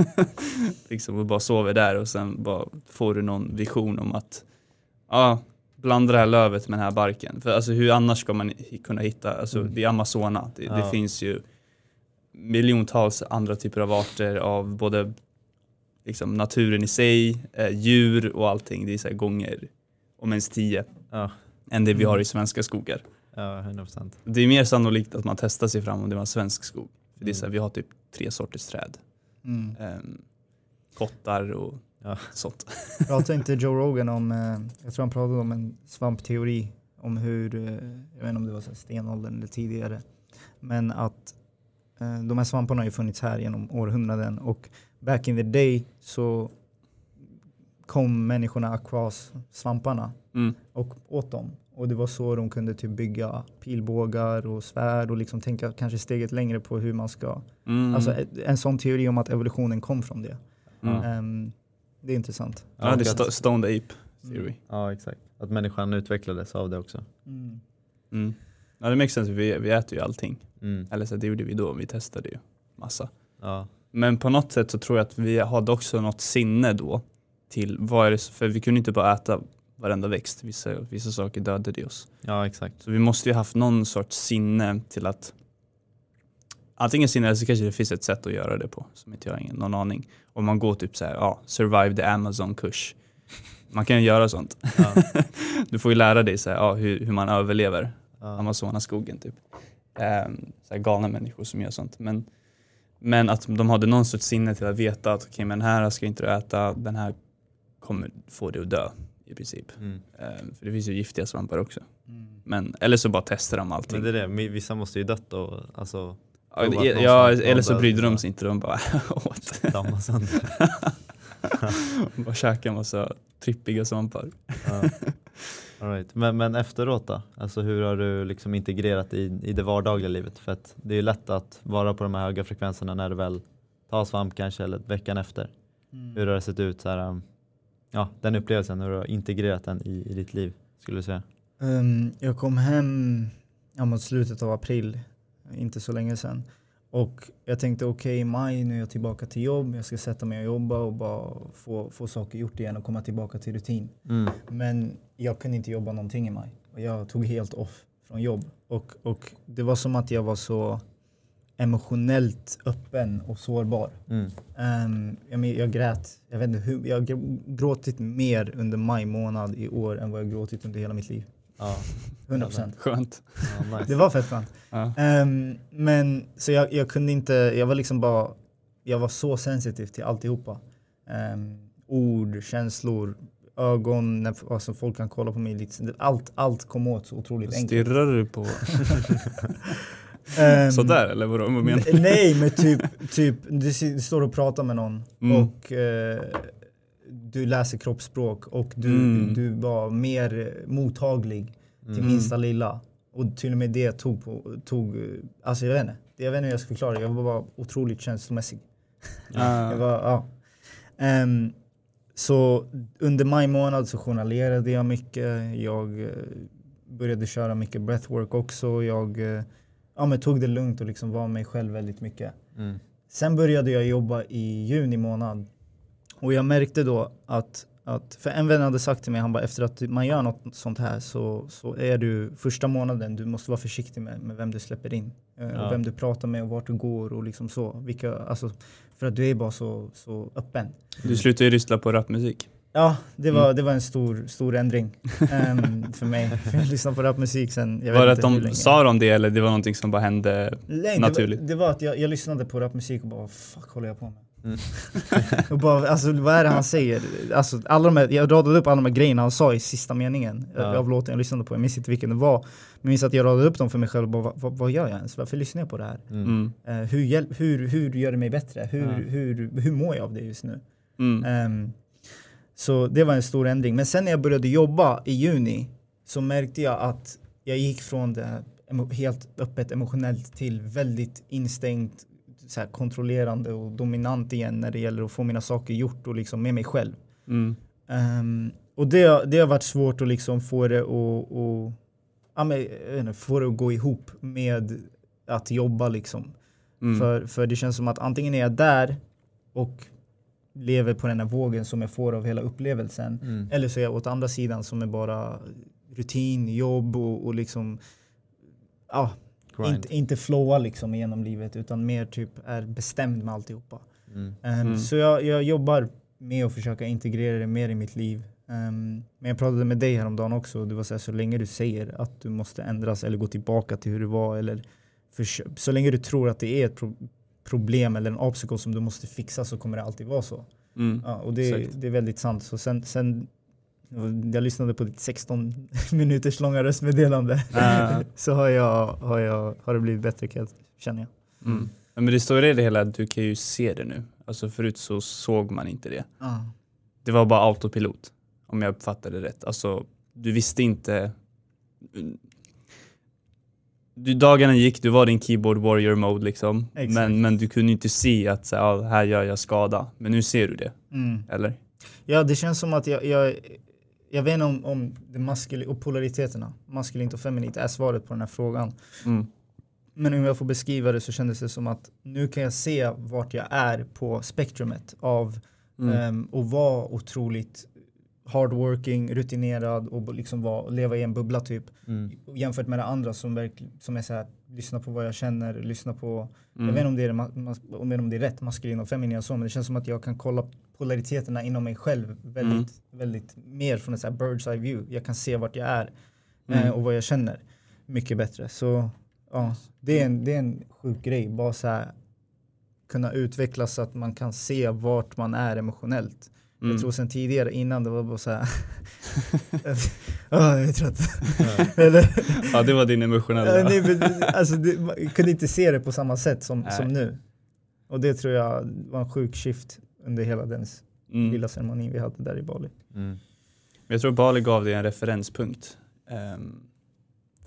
liksom, och bara sover där och sen bara får du någon vision om att ja, blanda det här lövet med den här barken. För alltså, hur annars ska man kunna hitta, alltså Mm. det är Amazona, det, det Ja. finns ju miljontals andra typer av arter av både liksom, naturen i sig, eh, djur och allting. Det är så här gånger om ens tio Ja, än det vi Mm. har i svenska skogar. ja 100 procent. Det är mer sannolikt att man testar sig fram om det var en svensk skog. För det är så här, Mm. vi har typ tre sorters träd. Mm. Um, kottar och Ja. sånt. Pratade inte Joe Rogan om, eh, jag tror han pratade om en svampteori om hur, eh, jag vet inte om det var så stenåldern eller tidigare, men att eh, de här svamparna har ju funnits här genom århundraden och back in the day så kom människorna across svamparna Mm. och åt dem. Och det var så de kunde typ bygga pilbågar och svärd och liksom tänka kanske steget längre på hur man ska, Mm. alltså en sån teori om att evolutionen kom från det. mm. Ehm, det är intressant. Ja, det är sto- Stoned Ape Theory. Ja, exakt. Att människan utvecklades av det också. Mm. Mm. Ja, det makes sense. Vi, vi äter ju allting. Mm. Eller så det gjorde vi då. Vi testade ju massa. Ja. Men på något sätt så tror jag att vi hade också något sinne då till vad är det, för vi kunde inte bara äta varenda växt. Vissa, vissa saker dödade oss. ja, exakt. Så vi måste ju haft någon sorts sinne till att antingen sinne eller så kanske det finns ett sätt att göra det på som inte jag har någon aning. Om man går typ så här, ja, survive the Amazon kush. Man kan ju göra sånt. Ja. Du får ju lära dig så här, ja, hur, hur man överlever Ja. Amazonaskogen typ. Um, så galna människor som gör sånt. Men, men att de hade någon sorts sinne till att veta att okej, men den här ska inte du äta, den här kommer få dig att dö i princip. Mm. Ehm, för det finns ju giftiga svampar också. Mm. Men, eller så bara testar de allting. Men det är det, vissa måste ju dött och alltså Ja, det- ja, eller så brydde de så. sig inte, de bara åt. damma sönder. bara käkade en massa trippiga svampar. Ja. All right. men, men efteråt då? Alltså hur har du liksom integrerat i, i det vardagliga livet? För att det är ju lätt att vara på de här höga frekvenserna när du väl tar svamp kanske eller veckan efter. Mm. Hur har det sett ut? Så här, um, ja, den upplevelsen, hur du har integrerat den i, i ditt liv skulle du säga? Ehm, jag kom hem ja, mot slutet av april, inte så länge sedan. Och jag tänkte okej i maj nu är jag tillbaka till jobb, jag ska sätta mig och jobba och bara få, få saker gjort igen och komma tillbaka till rutin. Mm. Men jag kunde inte jobba någonting i maj. Och jag tog helt off från jobb. Och, och det var som att jag var så emotionellt öppen och sårbar. Mm. Ehm, jag, jag grät, jag vet inte hur, jag har gr- gråtit mer under maj månad i år än vad jag gråtit under hela mitt liv. Ja. 100 procent. Skönt. Ja, nice. Det var fett skönt. Ja. Ehm, men så jag, jag kunde inte, jag var liksom bara, jag var så sensitiv till alltihopa. Um, ord, känslor, ögon, när, alltså folk kan kolla på mig. Allt, allt kom åt så otroligt enkelt. Stirrar du på Ehm, sådär eller vadå? Vad menar du? Nej, men typ, typ du, står och pratar med någon Mm. och eh, du läser kroppsspråk och du, Mm. du var mer mottaglig till Mm. minsta lilla. Och till och med det tog på, tog, alltså jag vet inte, jag vet inte hur jag ska förklara det. Jag var bara otroligt känslomässig. Ah. Jag var, ja. Ehm, så under maj månad så journalerade jag mycket. Jag eh, började köra mycket breathwork också. Jag eh, ja, men tog det lugnt och liksom var mig själv väldigt mycket. Mm. Sen började jag jobba i juni månad. Och jag märkte då att, att för en vän hade sagt till mig, han bara efter att man gör något sånt här så, så är du första månaden, du måste vara försiktig med, med vem du släpper in. eh, Ja. Och vem du pratar med och vart du går och liksom så. Vilka, alltså, för att du är bara så, så öppen. Du slutar ju lyssna på rapmusik. Ja, det var, det var en stor, stor ändring ehm, för mig. För jag lyssnade på rapmusik sen, jag var det vet att inte hur de sa de det eller det var någonting som bara hände? Nej, det, naturligt? var, det var att jag, jag lyssnade på rapmusik och bara vad fuck håller jag på med? Mm. och bara, alltså, vad är det han säger? Alltså, alla de här, jag radade upp alla de här grejerna han sa i sista meningen Ja. av låten jag lyssnade på. Jag minns inte vilken det var. Men jag minns att jag radade upp dem för mig själv och bara, vad, vad, gör jag ens? Varför lyssnar jag på det här? Mm. Mm. Eh, hur, hjäl- hur, hur gör det mig bättre? Hur, Ja. hur, hur mår jag av det just nu? Mm. Ehm, så det var en stor ändring. Men sen när jag började jobba i juni så märkte jag att jag gick från det helt öppet emotionellt till väldigt instängt, så kontrollerande och dominant igen när det gäller att få mina saker gjort och liksom med mig själv. Mm. Ehm, och det, det har varit svårt att liksom få det att, att, ja, men, inte, få det att gå ihop med att jobba liksom. Mm. För, för det känns som att antingen är jag där och lever på den här vågen som jag får av hela upplevelsen. Mm. Eller så är jag åt andra sidan som är bara rutin, jobb och, och liksom ja, Grind. inte, inte flowa liksom genom livet utan mer typ är bestämd med alltihopa. Mm. Um, Mm. Så jag, jag jobbar med att försöka integrera det mer i mitt liv. Um, men jag pratade med dig häromdagen också och du var så här, så länge du säger att du måste ändras eller gå tillbaka till hur det var eller försö- så länge du tror att det är ett pro- problem eller en obstacle som du måste fixa så kommer det alltid vara så. Mm. Ja, och det, det är väldigt sant. Så sen, sen, jag lyssnade på ditt 16 minuters långa röstmeddelande. Ah. så har, jag, har, jag, har det blivit bättre jag, känner jag. Mm. Ja, Men det står i det hela att du kan ju se det nu. Alltså förut så såg man inte det. Det var bara autopilot. Om jag uppfattade det rätt. Alltså du visste inte. Du, dagarna gick, du var din keyboard warrior mode liksom. Exakt. Men, men du kunde inte se att så, här, ah, här gör jag skada. Men nu ser du det, Mm. eller? Ja, det känns som att jag, jag, jag vet inte om, om det maskul och polariteterna, maskulint och feminint, är svaret på den här frågan. Mm. Men om jag får beskriva det så kändes det som att nu kan jag se vart jag är på spektrumet av Mm. ehm, att vara otroligt hardworking, rutinerad och liksom vara, leva i en bubbla typ. Mm. Jämfört med det andra som, verkl- som är så här, lyssna på vad jag känner, lyssna på, Mm. jag vet inte om det, är, ma- mas- om om det är rätt, maskulin och feminin och så, men det känns som att jag kan kolla polariteterna inom mig själv väldigt, Mm. väldigt mer från ett så här bird's eye view. Jag kan se vart jag är Mm. eh, och vad jag känner mycket bättre. Så ja, det är en, det är en sjuk grej, bara så här kunna utvecklas så att man kan se vart man är emotionellt. Mm. Jag tror sen tidigare innan det var bara så här, Åh, jag är trött. Ja, det var din emotionella. Ja, nej, men, alltså, det, man kunde inte se det på samma sätt som, Nej. som nu. Och det tror jag var en sjuk shift under hela den Mm. lilla ceremonin vi hade där i Bali. Mm. Jag tror Bali gav dig en referenspunkt. Ehm,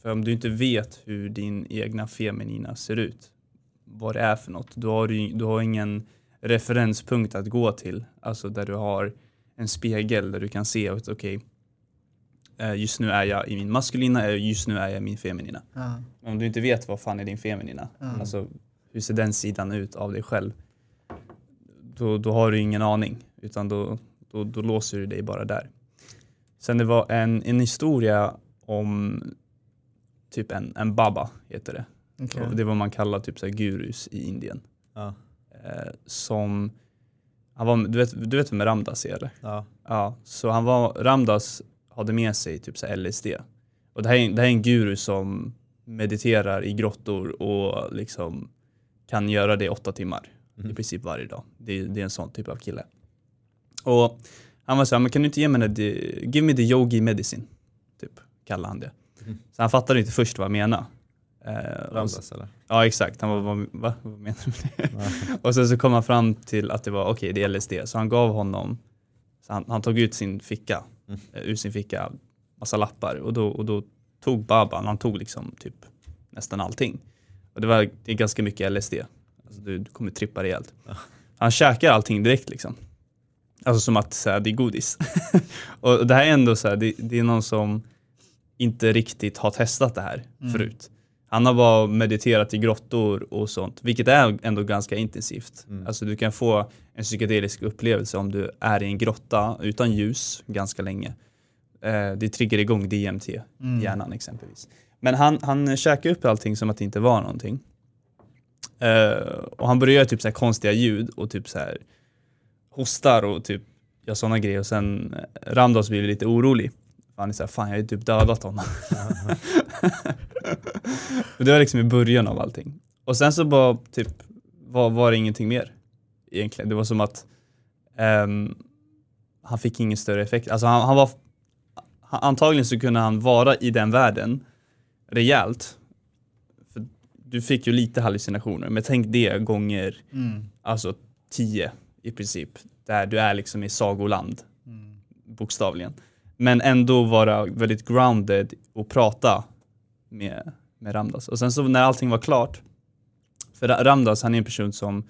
för om du inte vet hur din egna feminina ser ut, vad det är för något, då har du, du har ingen referenspunkt att gå till. Alltså där du har en spegel där du kan se att okej, eh, just nu är jag i min maskulina, eh, just nu är jag i min feminina. Ja. Men om du inte vet vad fan är din feminina, Mm. alltså hur ser den sidan ut av dig själv, då, då har du ingen aning, utan då, då, då låser du dig bara där. Sen det var en, en historia om typ en, en baba, heter det. Och Det är vad man kallar typ så här gurus i Indien. Ja. Eh, som, han var, du, vet, du vet vem Ramdas är eller? Ja. Ja, så han var, Ramdas hade med sig typ så LSD. Och det här, är, det här är en guru som mediterar i grottor och liksom kan göra det i åtta timmar i Mhm. princip varje dag. Det, det är en sån typ av kille. Och han var så här, men kan du inte ge mig the- give me the yogi medicine, typ kallade han det. Mhm. Så han fattade inte först vad jag menade. Eh, och Ramdas eller? Ja exakt, han var vad, va? vad menar du med det? Och sen så kom han fram till att det var okej, det är LSD. Så han gav honom, så han, han tog ut sin ficka, Mm. eh, ur sin ficka, massa lappar och då, och då tog Baban, han tog liksom typ nästan allting. Och det var det är ganska mycket LSD. Alltså du, du kommer trippa rejält. Ja. Han käkar allting direkt liksom. Alltså som att så här, det är godis. och det här är ändå så här, det, det är någon som inte riktigt har testat det här Mm. förut. Han har bara mediterat i grottor och sånt, vilket är ändå ganska intensivt. Mm. Alltså du kan få en psykedelisk upplevelse om du är i en grotta utan ljus ganska länge. Eh, det triggar igång DMT Mm. hjärnan exempelvis. Men han, han käkar upp allting som att det inte var någonting. Eh, och han börjar göra typ så här konstiga ljud och typ så här hostar och typ gör sådana grejer och sen eh, Ramdas blir lite orolig. Han är såhär, fan jag har ju typ dödat honom. det var liksom i början av allting. Och sen så bara typ var, var det ingenting mer egentligen. Det var som att ehm, han fick ingen större effekt. Alltså han, han var, han, antagligen så kunde han vara i den världen rejält. För du fick ju lite hallucinationer, men tänk det gånger Mm. alltså tio i princip. Där du är liksom i sagoland, Mm. bokstavligen. Men ändå vara väldigt grounded och prata med, med Ramdas. Och sen så när allting var klart, för Ra- Ramdas han är en person som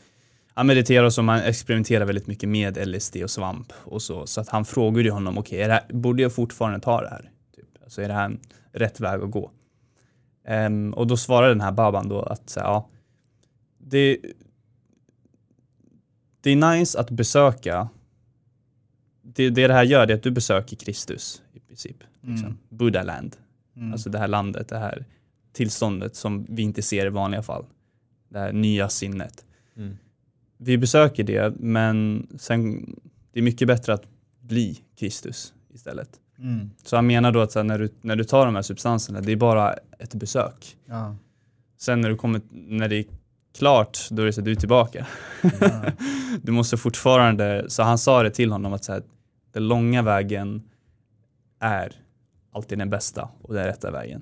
han mediterar och som han experimenterar väldigt mycket med LSD och svamp och så. Så att han frågade ju honom, okej, här- borde jag fortfarande ta det här? Typ. Alltså är det här en rätt väg att gå? Ehm, och då svarade den här baban då att ja, det, det är nice att besöka det, det det här gör det är att du besöker Kristus i princip. Liksom. Mm. Buddha-land. Mm. Alltså det här landet, det här tillståndet som vi inte ser i vanliga fall. Det här nya sinnet. Mm. Vi besöker det, men sen, det är mycket bättre att bli Kristus istället. Mm. Så han menar då att så här, när, du, när du tar de här substanserna, det är bara ett besök. Ja. Sen när, du kommer, när det är klart, då är det så att du är tillbaka. Ja. du måste fortfarande, så han sa det till honom att så här, den långa vägen är alltid den bästa och den rätta vägen.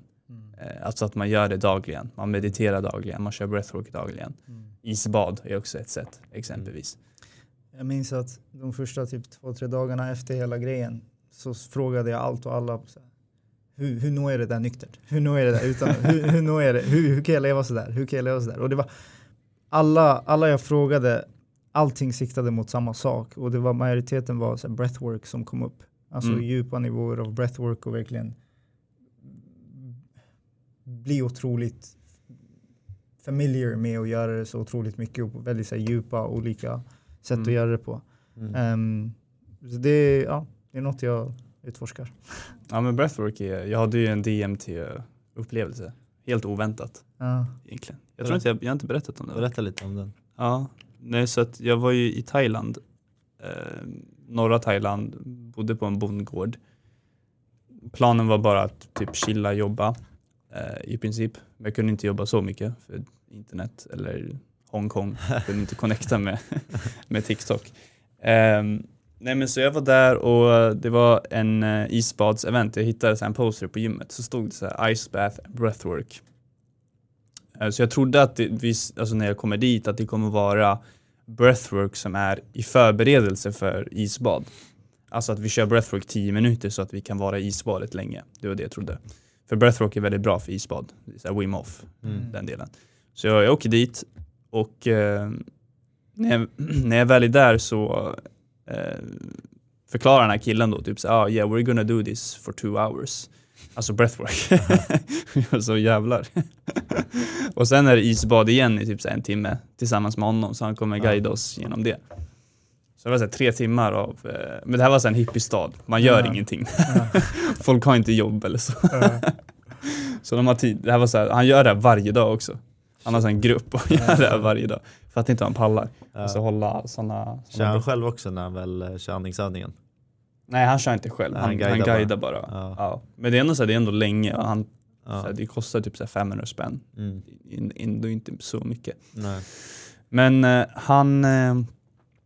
Mm. Eh, Alltså att man gör det dagligen, man mediterar dagligen, man kör breathwork dagligen. Mm. Isbad är också ett sätt exempelvis. Jag minns att de första typ två, tre dagarna efter hela grejen så frågade jag allt och alla. Hur, hur når jag det där nyktert? Hur når jag det där utan? hur, hur, når jag det? Hur, hur kan jag leva sådär? Hur kan jag leva sådär? Och det var alla, alla jag frågade, allting siktade mot samma sak och det var majoriteten var så breathwork som kom upp. Alltså Mm. djupa nivåer av breathwork och verkligen bli otroligt familiar med att göra det så otroligt mycket och på väldigt så här, djupa olika sätt Mm. att göra det på. Mm. Ehm, så det, är- ja, det är något jag utforskar. Ja men breathwork är, jag hade ju en DMT-upplevelse. Helt oväntat Ja. egentligen. Jag tror inte jag, jag har inte berättat om det. Berätta lite om den. Ja, nej så att jag var ju i Thailand, eh, norra Thailand, bodde på en bondgård. Planen var bara att typ chilla, jobba i princip. Men jag kunde inte jobba så mycket för internet eller Hongkong. Jag kunde inte connecta med, med TikTok. Ehm, nej men så jag var där och det var en uh, isbadsevent. Jag hittade så en poster på gymmet så stod det så här Ice Bath Breathwork. Eh, Så jag trodde att det, alltså när jag kommer dit att det kommer vara breathwork som är i förberedelse för isbad. Alltså att vi kör breathwork 10 minuter så att vi kan vara i isbadet länge. Det var det jag trodde. För breathwork är väldigt bra för isbad. Så Wim Hof, Mm. den delen. Så jag, jag åker dit och eh, när, jag, när jag väl är där så eh, förklarar den här killen då typ så ah, yeah we're gonna do this for two hours. Alltså breathwork. Så jävlar. och sen är det isbad igen i typ så en timme tillsammans med honom så han kommer guida oss genom det. Så det var så här tre timmar av, eh, men det här var så här en hippiestad, man gör Ja. ingenting. Ja. Folk har inte jobb eller så. Ja. Så de har tid, det här var så här, han gör det här varje dag också. Han har så här en grupp och gör det här varje dag. För att inte han pallar. Ja. Alltså hålla sådana... Kör han själv också när han väl eh, kör andningsövningen? Nej han kör inte själv, han, han han guidar guidar, bara. Ja. Ja. Men det är ändå så här, det är ändå länge och han, här, det kostar typ så här 500 spänn. Mm. In- Ändå inte så mycket. Nej. Men eh, han eh,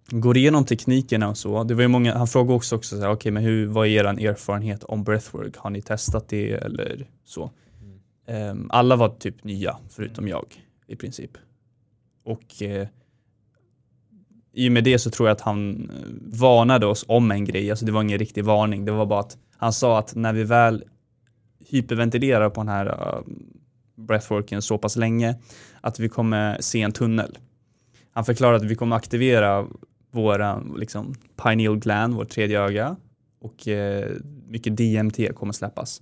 går igenom teknikerna och så. Det var ju många, han frågade också, också så här, okej men hur, vad är er erfarenhet om breathwork? Har ni testat det eller så? Mm. Ehm, alla var typ nya, förutom jag i princip. Och eh, i och med det så tror jag att han eh, varnade oss om en grej. Alltså det var ingen riktig varning. Det var bara att han sa att när vi väl hyperventilerar på den här uh, breathworken så pass länge att vi kommer se en tunnel. Han förklarade att vi kommer aktivera våra liksom, pineal gland, vårt tredje öga och eh, mycket DMT kommer släppas.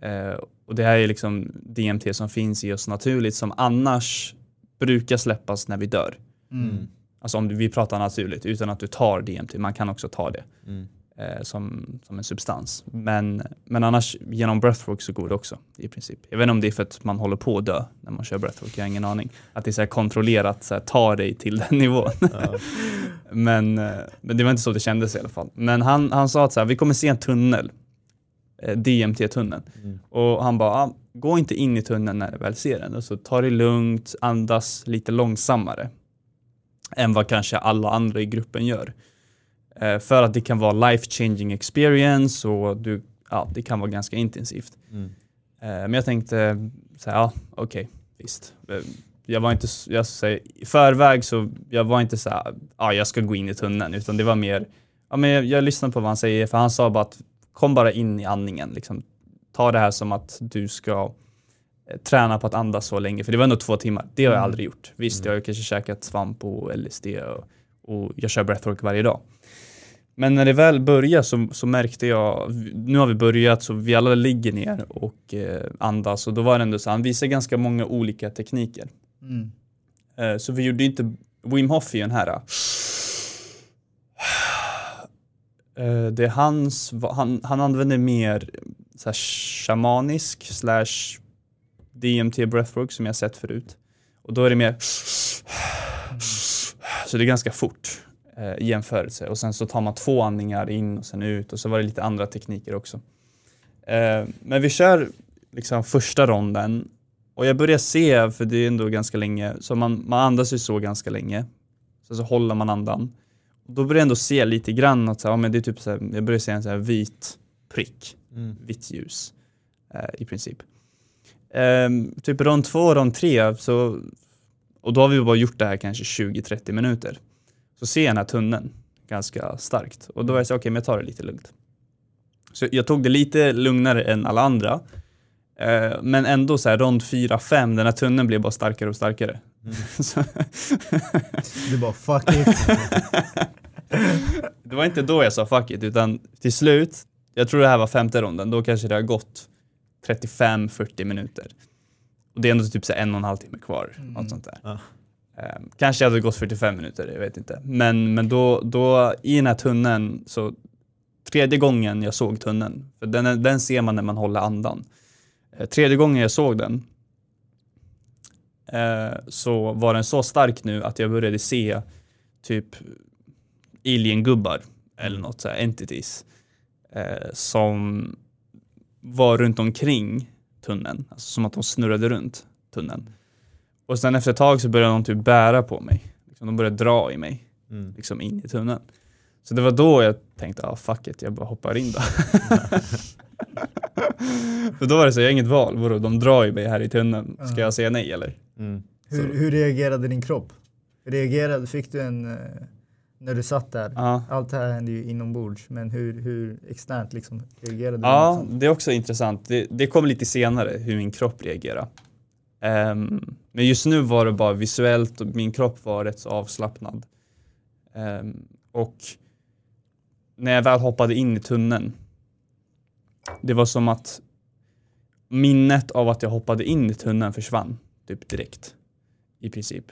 Eh, och det här är liksom DMT som finns i oss naturligt som annars brukar släppas när vi dör. Mm. Alltså om vi pratar naturligt utan att du tar DMT, man kan också ta det. Mm. Eh, som, som en substans. Men, men annars genom breathwork så går det också i princip. Jag vet inte om det är för att man håller på att dö när man kör breathwork, jag har ingen aning. Att det är så kontrollerat, så här, ta dig till den nivån. Ja. men, eh, men det var inte så det kändes i alla fall. Men han, han sa att så här, vi kommer se en tunnel, eh, DMT-tunneln. Mm. Och han bara, ah, gå inte in i tunneln när du väl ser den. Och så ta det lugnt, andas lite långsammare än vad kanske alla andra i gruppen gör. Eh, för att det kan vara life changing experience och du, ja, det kan vara ganska intensivt. Mm. Eh, men jag tänkte, så här, ja okej, visst. Eh, Jag var inte, jag säger, i förväg så jag var inte så här, ja jag ska gå in i tunneln, utan det var mer, ja men jag, jag lyssnade på vad han säger, för han sa bara att kom bara in i andningen, liksom. Ta det här som att du ska träna på att andas så länge, för det var ändå två timmar. Det har jag Mm. aldrig gjort. Visst, jag har kanske käkat svamp och LSD och, och jag kör breathwork varje dag. Men när det väl började så, så märkte jag, nu har vi börjat så vi alla ligger ner och eh, andas och då var det ändå så, han visade ganska många olika tekniker. Mm. Eh, så vi gjorde inte, Wim Hof är ju den här. Eh, det är hans, han, han använder mer så här shamanisk slash DMT breathwork som jag sett förut. Och då är det mer så det är ganska fort eh, jämförelse. Och sen så tar man två andningar in och sen ut och så var det lite andra tekniker också. Eh, men vi kör liksom första ronden och jag börjar se, för det är ändå ganska länge, så man, man andas ju så ganska länge. Sen så håller man andan. Och då börjar jag ändå se lite grann att så, här, ja, men det är typ så här, jag börjar se en så här vit prick, Mm. vitt ljus eh, i princip. Ehm, typ rond två, rond tre, så, och då har vi bara gjort det här kanske 20-30 minuter. Så ser jag den här tunneln ganska starkt och då var jag så okej, men jag tar det lite lugnt. Så jag tog det lite lugnare än alla andra. Eh, men ändå så här rond 4-5, den här tunneln blev bara starkare och starkare. Mm. Du bara fuck it. det var inte då jag sa fuck it, utan till slut, jag tror det här var femte ronden, då kanske det har gått 35-40 minuter. Och det är ändå typ så en och en halv timme kvar, Mm. något sånt där. Ja. Ehm, kanske hade det gått 45 minuter, jag vet inte. Men, men då, då i den här tunneln, så tredje gången jag såg tunneln, för den, den ser man när man håller andan. Eh, tredje gången jag såg den eh, så var den så stark nu att jag började se typ alien-gubbar eller något så här entities eh, som var runt omkring tunneln, alltså som att de snurrade runt tunneln. Och sen efter ett tag så började de typ bära på mig. Liksom, de började dra i mig Mm. liksom in i tunneln. Så det var då jag tänkte, ah, fuck it, jag bara hoppar in då. För då var det så, jag har inget val, vadå, de drar ju mig här i tunneln. Ska jag säga nej eller? Mm. Hur, hur reagerade din kropp? Reagerade, fick du en, eh, när du satt där? Ja. Allt det här hände ju inombords, men hur, hur externt liksom reagerade du? Ja, det är också intressant. Det, det kommer lite senare hur min kropp reagerar. Ehm, men just nu var det bara visuellt och min kropp var rätt så avslappnad. Ehm, och när jag väl hoppade in i tunneln, det var som att minnet av att jag hoppade in i tunneln försvann typ direkt. I princip.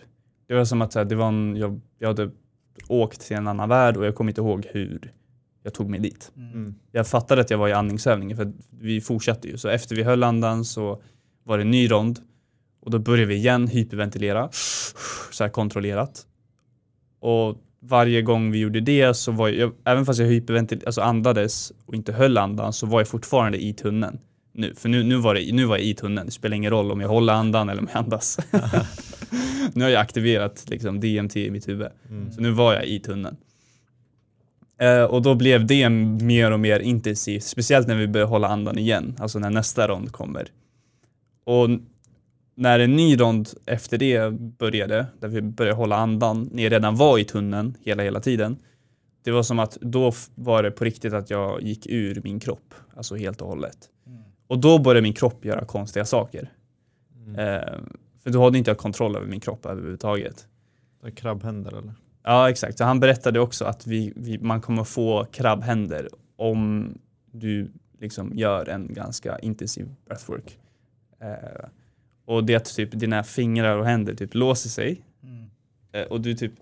Det var som att här, det var en, jag, jag hade åkt till en annan värld och jag kommer inte ihåg hur jag tog mig dit Mm. jag fattade att jag var i andningsövningen för vi fortsatte ju. Så efter vi höll andan så var det en ny rond och då började vi igen hyperventilera så här kontrollerat. Och varje gång vi gjorde det så var jag, även fast jag hyperventil, alltså andades och inte höll andan så var jag fortfarande i tunneln. Nu, för nu, nu, var det, nu var jag i tunneln. Det spelar ingen roll om jag håller andan eller om jag andas. nu har jag aktiverat liksom, DMT i mitt huvud. Mm. Så nu var jag i tunneln. Eh, och då blev det mer och mer intensivt, speciellt när vi började hålla andan igen, alltså när nästa rond kommer. Och när en ny rond efter det började, där vi började hålla andan, när jag redan var i tunneln hela, hela tiden, det var som att då var det på riktigt att jag gick ur min kropp, alltså helt och hållet. Mm. Och då började min kropp göra konstiga saker. Mm. Eh, för då hade inte jag kontroll över min kropp överhuvudtaget. Så Krabbhänder eller? Ja, exakt. Så han berättade också att vi, vi, man kommer få krabbhänder om du liksom gör en ganska intensiv breathwork. Eh, och det är att typ dina fingrar och händer typ låser sig Mm. eh, och du typ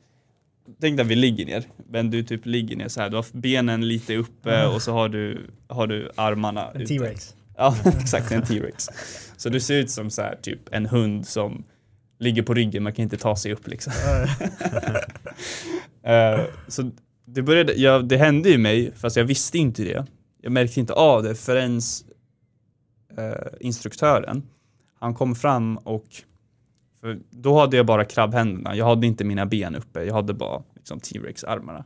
tänk dig att vi ligger ner, men du typ ligger ner så här. du har benen lite uppe och så har du, har du armarna En. T-Rex. Ja, exakt en T-Rex. Så du ser ut som så här, typ en hund som ligger på ryggen, man kan inte ta sig upp liksom. Eh, så det, började, ja, det hände ju mig, fast jag visste inte det. Jag märkte inte av det förrän uh, instruktören, han kom fram och för då hade jag bara krabbhänderna, jag hade inte mina ben uppe, jag hade bara liksom, T-Rex-armarna.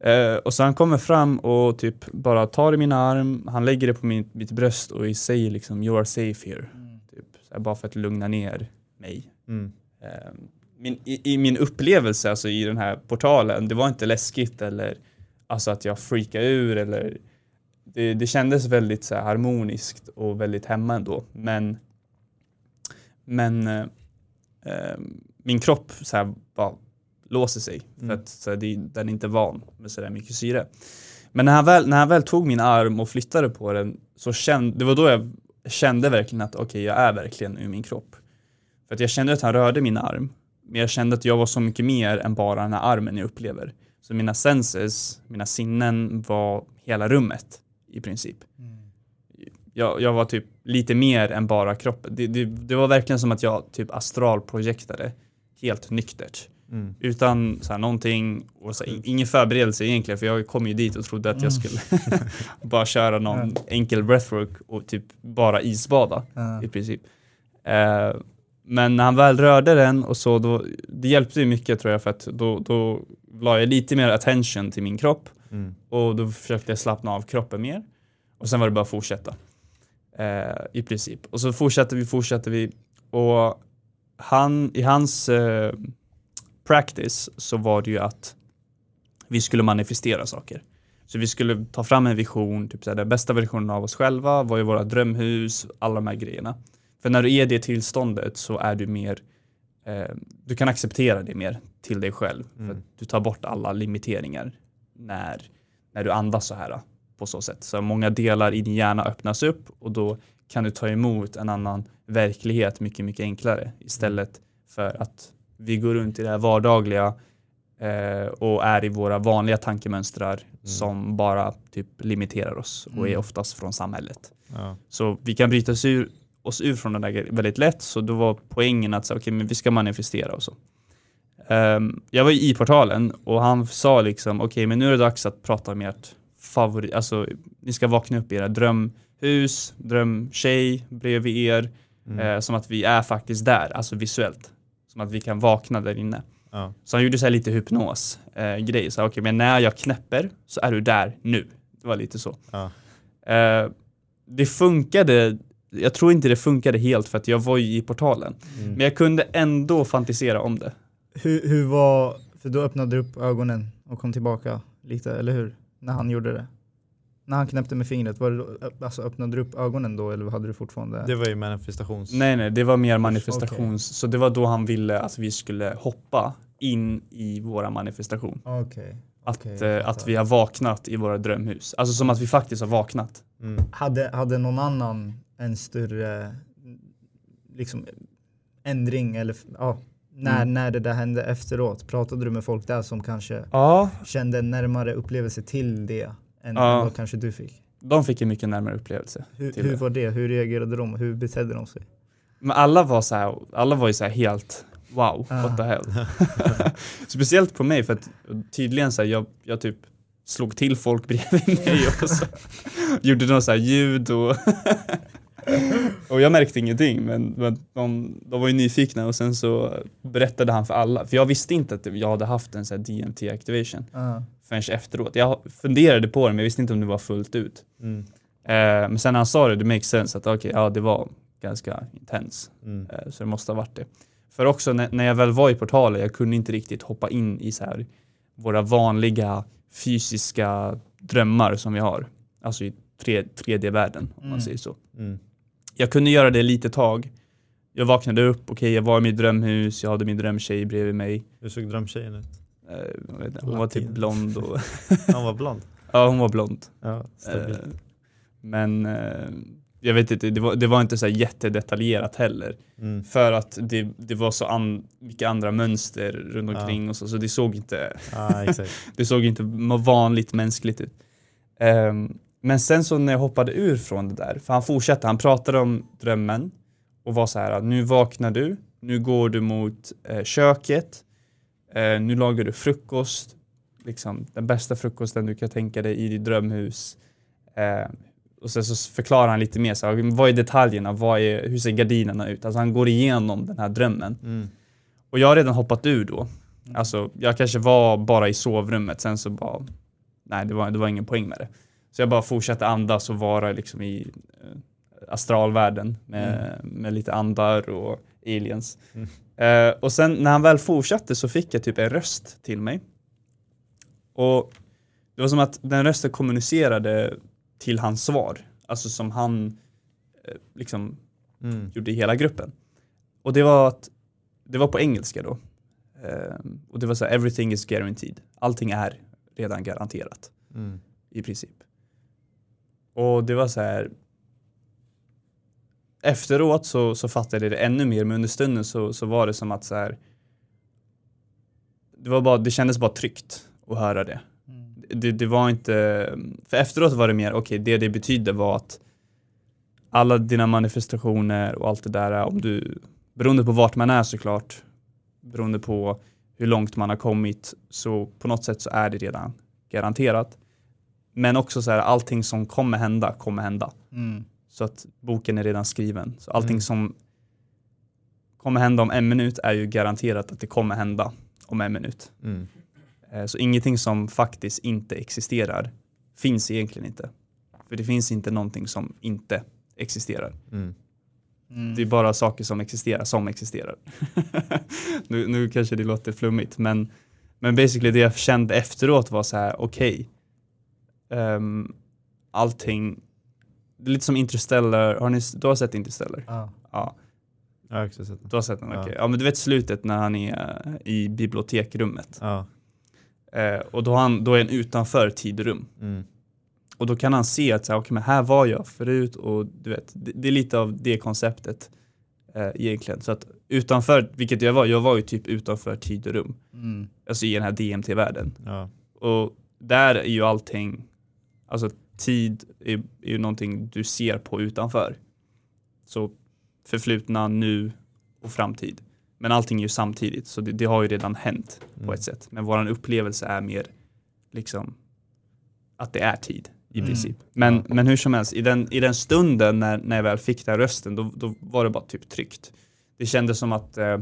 Eh, och så han kommer fram och typ bara tar i min arm, han lägger det på min, mitt bröst och säger liksom you are safe here. Typ, så här, bara för att lugna ner mig. Mm. Eh, min, i, I min upplevelse alltså i den här portalen, det var inte läskigt eller alltså att jag freakade ur eller det, det kändes väldigt så här, harmoniskt och väldigt hemma ändå. Men, men eh, eh, min kropp så här, bara låser sig för Mm. att så här, det, den är inte van med så där mycket syre. Men när han, väl, när han väl tog min arm och flyttade på den så kände, det var då jag kände verkligen att okej, jag är verkligen ur min kropp. För att jag kände att han rörde min arm, men jag kände att jag var så mycket mer än bara den här armen jag upplever. Så mina senses, mina sinnen var hela rummet i princip. Jag, jag var typ lite mer än bara kroppen. Det, det, det var verkligen som att jag typ astralprojektade helt nyktert. Mm. Utan så här, någonting, och så, här, ingen förberedelse egentligen för jag kom ju dit och trodde att jag skulle bara köra någon enkel breathwork och typ bara isbada Ja. i princip. Eh, men när han väl rörde den och så, då, det hjälpte ju mycket tror jag för att då, då la jag lite mer attention till min kropp Mm. och då försökte jag slappna av kroppen mer. Och sen var det bara att fortsätta. Eh, I princip. Och så fortsatte vi, fortsatte vi. Och han, i hans eh, practice så var det ju att vi skulle manifestera saker. Så vi skulle ta fram en vision, typ såhär, den bästa versionen av oss själva, vad är våra drömhus, alla de här grejerna. För när du är i det tillståndet så är du mer, eh, du kan acceptera det mer till dig själv. För Mm. att du tar bort alla limiteringar när, när du andas så här på så sätt. Så många delar i din hjärna öppnas upp och då kan du ta emot en annan verklighet mycket, mycket enklare istället för att vi går runt i det här vardagliga eh, och är i våra vanliga tankemönstrar som bara typ limiterar oss och är Mm. oftast från samhället. Ja. Så vi kan bryta oss ur, oss ur från den där väldigt lätt. Så då var poängen att säga, okej, men vi ska manifestera och så. Ehm, jag var i portalen och han sa liksom, okej, men nu är det dags att prata om ert favorit, alltså ni ska vakna upp i era drömhus, drömtjej bredvid er, Mm. eh, som att vi är faktiskt där, alltså visuellt. Som att vi kan vakna där inne. Ja. Så han gjorde så här lite hypnos eh, grej, så okej, men när jag knäpper så är du där nu. Det var lite så. Ja. Eh, det funkade, jag tror inte det funkade helt för att jag var ju i portalen. Mm. Men jag kunde ändå fantisera om det. Hur, hur var, för då öppnade du upp ögonen och kom tillbaka lite, eller hur? När han gjorde det. När han knäppte med fingret, var det då, alltså öppnade du upp ögonen då eller hade du fortfarande? Det var ju manifestations... Nej, nej, det var mer manifestations, så det var då han ville att vi skulle hoppa in i våra manifestation. Okej. Att, Okej, eh, att vi har vaknat i våra drömhus. Alltså som att vi faktiskt har vaknat. Mm. Hade, hade någon annan en större liksom, ändring eller ja, när, Mm. när det där hände efteråt? Pratade du med folk där som kanske Ja, kände en närmare upplevelse till det än Ja. vad kanske du fick? de fick en mycket närmare upplevelse. Hur, hur det. var det? Hur reagerade de? Hur betedde de sig? Men alla var så här, alla var ju så här helt wow, Ah. what the hell. Speciellt på mig för att tydligen så här, jag, jag typ slog till folk bredvid mig och så gjorde något så här ljud och och jag märkte ingenting men, men de, de var ju nyfikna och sen så berättade han för alla för jag visste inte att jag hade haft en så här DMT activation Ja. förrän efteråt. Jag funderade på det men jag visste inte om det var fullt ut. Mm. Eh, men sen när han sa det, det makes sense att okej, ja det var ganska intens. Mm. Eh, Så det måste ha varit det. För också när, när jag väl var i portalen, jag kunde inte riktigt hoppa in i så här våra vanliga fysiska drömmar som vi har. Alltså i tre, 3D-världen om man Mm. säger så. Mm. Jag kunde göra det lite tag. Jag vaknade upp, okej jag var i mitt drömhus, jag hade min drömtjej bredvid mig. Hur såg drömtjejen ut? Vet inte, hon var typ blond och Han var blond. ja hon var blond. Ja. Eh, men eh, jag vet inte, det var, det var inte så här jättedetaljerat heller. Mm. För att det, det var så an, mycket andra mönster runt Ja. omkring och så, så det såg inte, Ja, exakt. det såg inte vanligt mänskligt ut. Ehm, men sen så när jag hoppade ur från det där, för han fortsatte, han pratade om drömmen och var så här, nu vaknar du, nu går du mot eh, köket, eh, nu lagar du frukost, liksom den bästa frukosten du kan tänka dig i ditt drömhus. Eh, och sen så förklarar han lite mer, så här, vad är detaljerna, vad är, hur ser gardinerna ut? Alltså han går igenom den här drömmen. Mm. Och jag har redan hoppat ur då. Alltså jag kanske var bara i sovrummet, sen så bara, nej det var, det var ingen poäng med det. Så jag bara fortsatte andas och vara liksom i eh, astralvärlden med, med lite andar och aliens. Mm. Eh, och sen när han väl fortsatte så fick jag typ en röst till mig. Och det var som att den rösten kommunicerade till hans svar. Alltså som han eh, liksom Mm. gjorde i hela gruppen. Och det var att det var på engelska då. Ehm, och det var så här, everything is guaranteed. Allting är redan garanterat Mm. i princip. Och det var så här. Efteråt så, så fattade jag det ännu mer, men under stunden så, så var det som att så här. Det, var bara, det kändes bara tryggt att höra det. Det, det var inte, för efteråt var det mer, okej det det betydde var att alla dina manifestationer och allt det där, om du, beroende på vart man är såklart, beroende på hur långt man har kommit, så på något sätt så är det redan garanterat. Men också så här, allting som kommer hända, kommer hända. Mm. Så att boken är redan skriven. Så allting Mm. som kommer hända om en minut är ju garanterat att det kommer hända om en minut. Mm. Eh, Så ingenting som faktiskt inte existerar finns egentligen inte. För det finns inte någonting som inte existerar. Mm. Mm. Det är bara saker som existerar som existerar. nu, nu kanske det låter flummigt men, men basically det jag kände efteråt var så här: okej. Ehm, allting, det är lite som Interstellar, har ni, du har sett Interstellar? Ja. Ja, Jag har också sett den. du har sett den, okej. Ja men du vet slutet när han är eh, i bibliotekrummet. Ja. Eh, och då, han, då är han utanför tid och rum. Mm. Och då kan han se att så här, okay, men här var jag förut och du vet, det, det är lite av det konceptet eh, egentligen. Så att utanför, vilket jag var, jag var ju typ utanför tid och rum. Mm. Alltså i den här DMT-världen. Ja. Och där är ju allting, alltså tid är, är ju någonting du ser på utanför. Så förflutna, nu och framtid. Men allting är ju samtidigt, så det, det har ju redan hänt på Mm. ett sätt. Men våran upplevelse är mer liksom att det är tid i Mm. princip. Men, Ja. men hur som helst, i den, i den stunden när, när jag väl fick den rösten, då, då var det bara typ tryggt. Det kändes som att eh,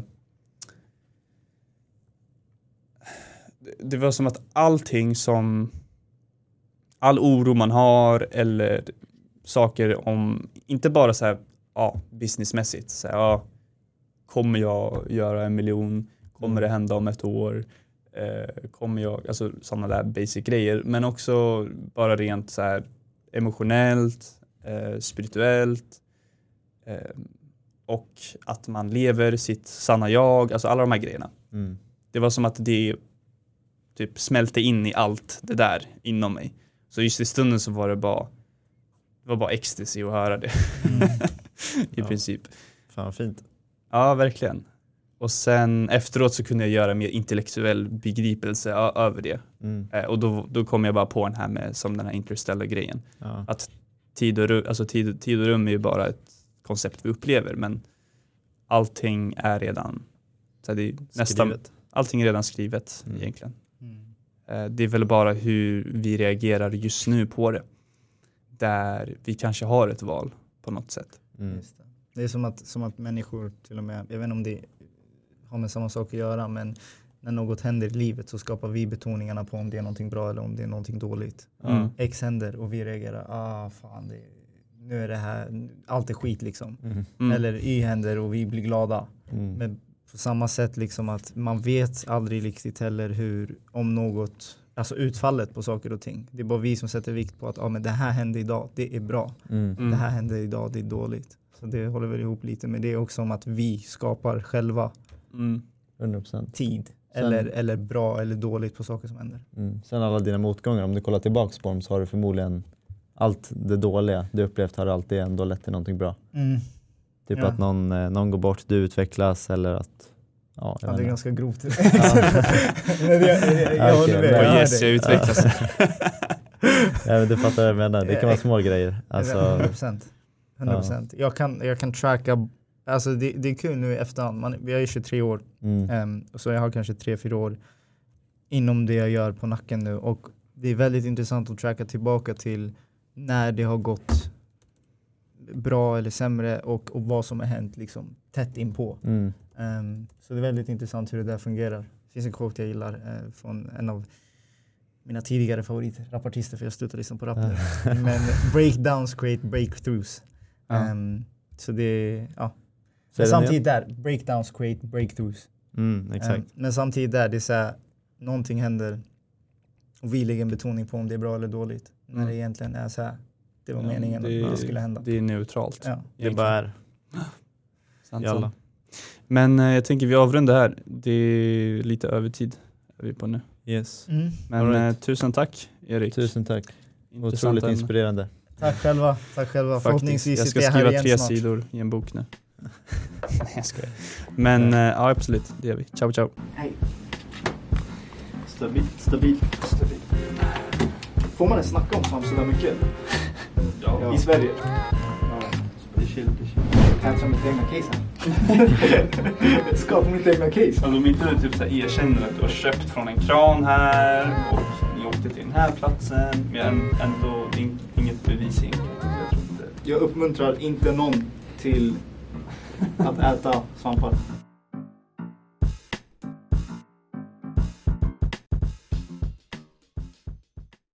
det- det var som att allting som all oro man har eller saker om, inte bara så här, ja, businessmässigt, så här, ja, kommer jag göra en miljon, kommer det hända om ett år, eh, kommer jag, alltså sådana där basic grejer, men också bara rent så här emotionellt, eh, spirituellt eh, och att man lever sitt sanna jag, alltså alla de här grejerna. Mm. Det var som att det typ smälte in i allt det där inom mig. Så just i stunden så var det bara det var bara ecstasy att höra det Mm. i Ja. princip. Fan vad fint. Ja, verkligen. Och sen efteråt så kunde jag göra mer intellektuell begripelse över det. Mm. Eh, och då, då kom jag bara på den här med som den här interstellar-grejen. Ja. Tid och, rum, alltså tid, tid och rum är ju bara ett koncept vi upplever men allting är redan så är nästan, allting är redan skrivet Mm. egentligen. Eh, Det är väl bara hur vi reagerar just nu på det. Där vi kanske har ett val på något sätt. Mm. Just det. det är som att, som att människor till och med, jag vet inte om det har med samma sak att göra, men när något händer i livet så skapar vi betoningarna på om det är någonting bra eller om det är någonting dåligt. Mm. X händer och vi reagerar, ah fan, det, nu är det här, allt är skit liksom. Mm. Mm. Eller Y händer och vi blir glada. Mm. Men på samma sätt liksom att man vet aldrig riktigt heller hur, om något, alltså utfallet på saker och ting. Det är bara vi som sätter vikt på att ah, men det här hände idag, det är bra. Mm. Mm. Det här hände idag, det är dåligt. Så det håller väl ihop lite med det också om att vi skapar själva Mm. 100%. tid. Sen- Eller, eller bra eller dåligt på saker som händer. Mm. Sen alla dina motgångar, om du kollar tillbaks på dem så har du förmodligen allt det dåliga du upplevt har alltid ändå lett till någonting bra. Mm. Typ Ja. att någon, eh, någon går bort, du utvecklas eller att... Ja, Ja, det är ganska grovt. Jag, håller med. Jag yes, jag utvecklas. ja, men du fattar vad jag menar, det kan vara små grejer. Alltså, 100%. 100%. Jag, kan, jag kan tracka, alltså det, det är kul nu i efterhand, Man, jag är 23 år, mm, ehm, så jag har kanske 3-4 år inom det jag gör på nacken nu och det är väldigt intressant att tracka tillbaka till när det har gått bra eller sämre och, och vad som har hänt liksom tätt inpå. mm, Ehm, så det är väldigt intressant hur det där fungerar. Det finns en quote jag gillar eh, från en av mina tidigare favoritrappartister för jag slutar lyssna på rap nu. Men breakdowns create breakthroughs. Ja. Ehm, så det ja. Så Men samtidigt där, breakdowns create breakthroughs. mm, exakt. Ehm, men samtidigt där, det är så här, någonting händer och vi lägger en betoning på om det är bra eller dåligt. När Mm. det egentligen är så här, det var Ja, meningen det- att det skulle hända. Det är neutralt. Ja. det bara är. Sant, Jalla. Men eh, jag tänker vi avrundar här. Det är lite övertid är vi på nu. Yes. Mm. Men All right. eh, tusen tack Erik. Tusen tack. Intressant Otroligt ämne. inspirerande. Tack själva, tack själva. Faktiskt. Förhoppningsvis Jag ska jag skriva tre snart. sidor i en bok nu. Nej jag skojar. Men eh, ja absolut, det gör vi. Ciao ciao. Hej. Stabilt, stabilt, stabilt. Får man ens snacka om svamp sådär mycket? Ja. I Sverige? Det är chill, det är chill. Kan ta mitt egna case här? Skapa mitt egna case. Om de inte typ så här erkänner att du har köpt från en kran här och ni åkte till den här platsen men ändå in, inget bevis egentligen. Jag uppmuntrar inte någon till att äta svampar.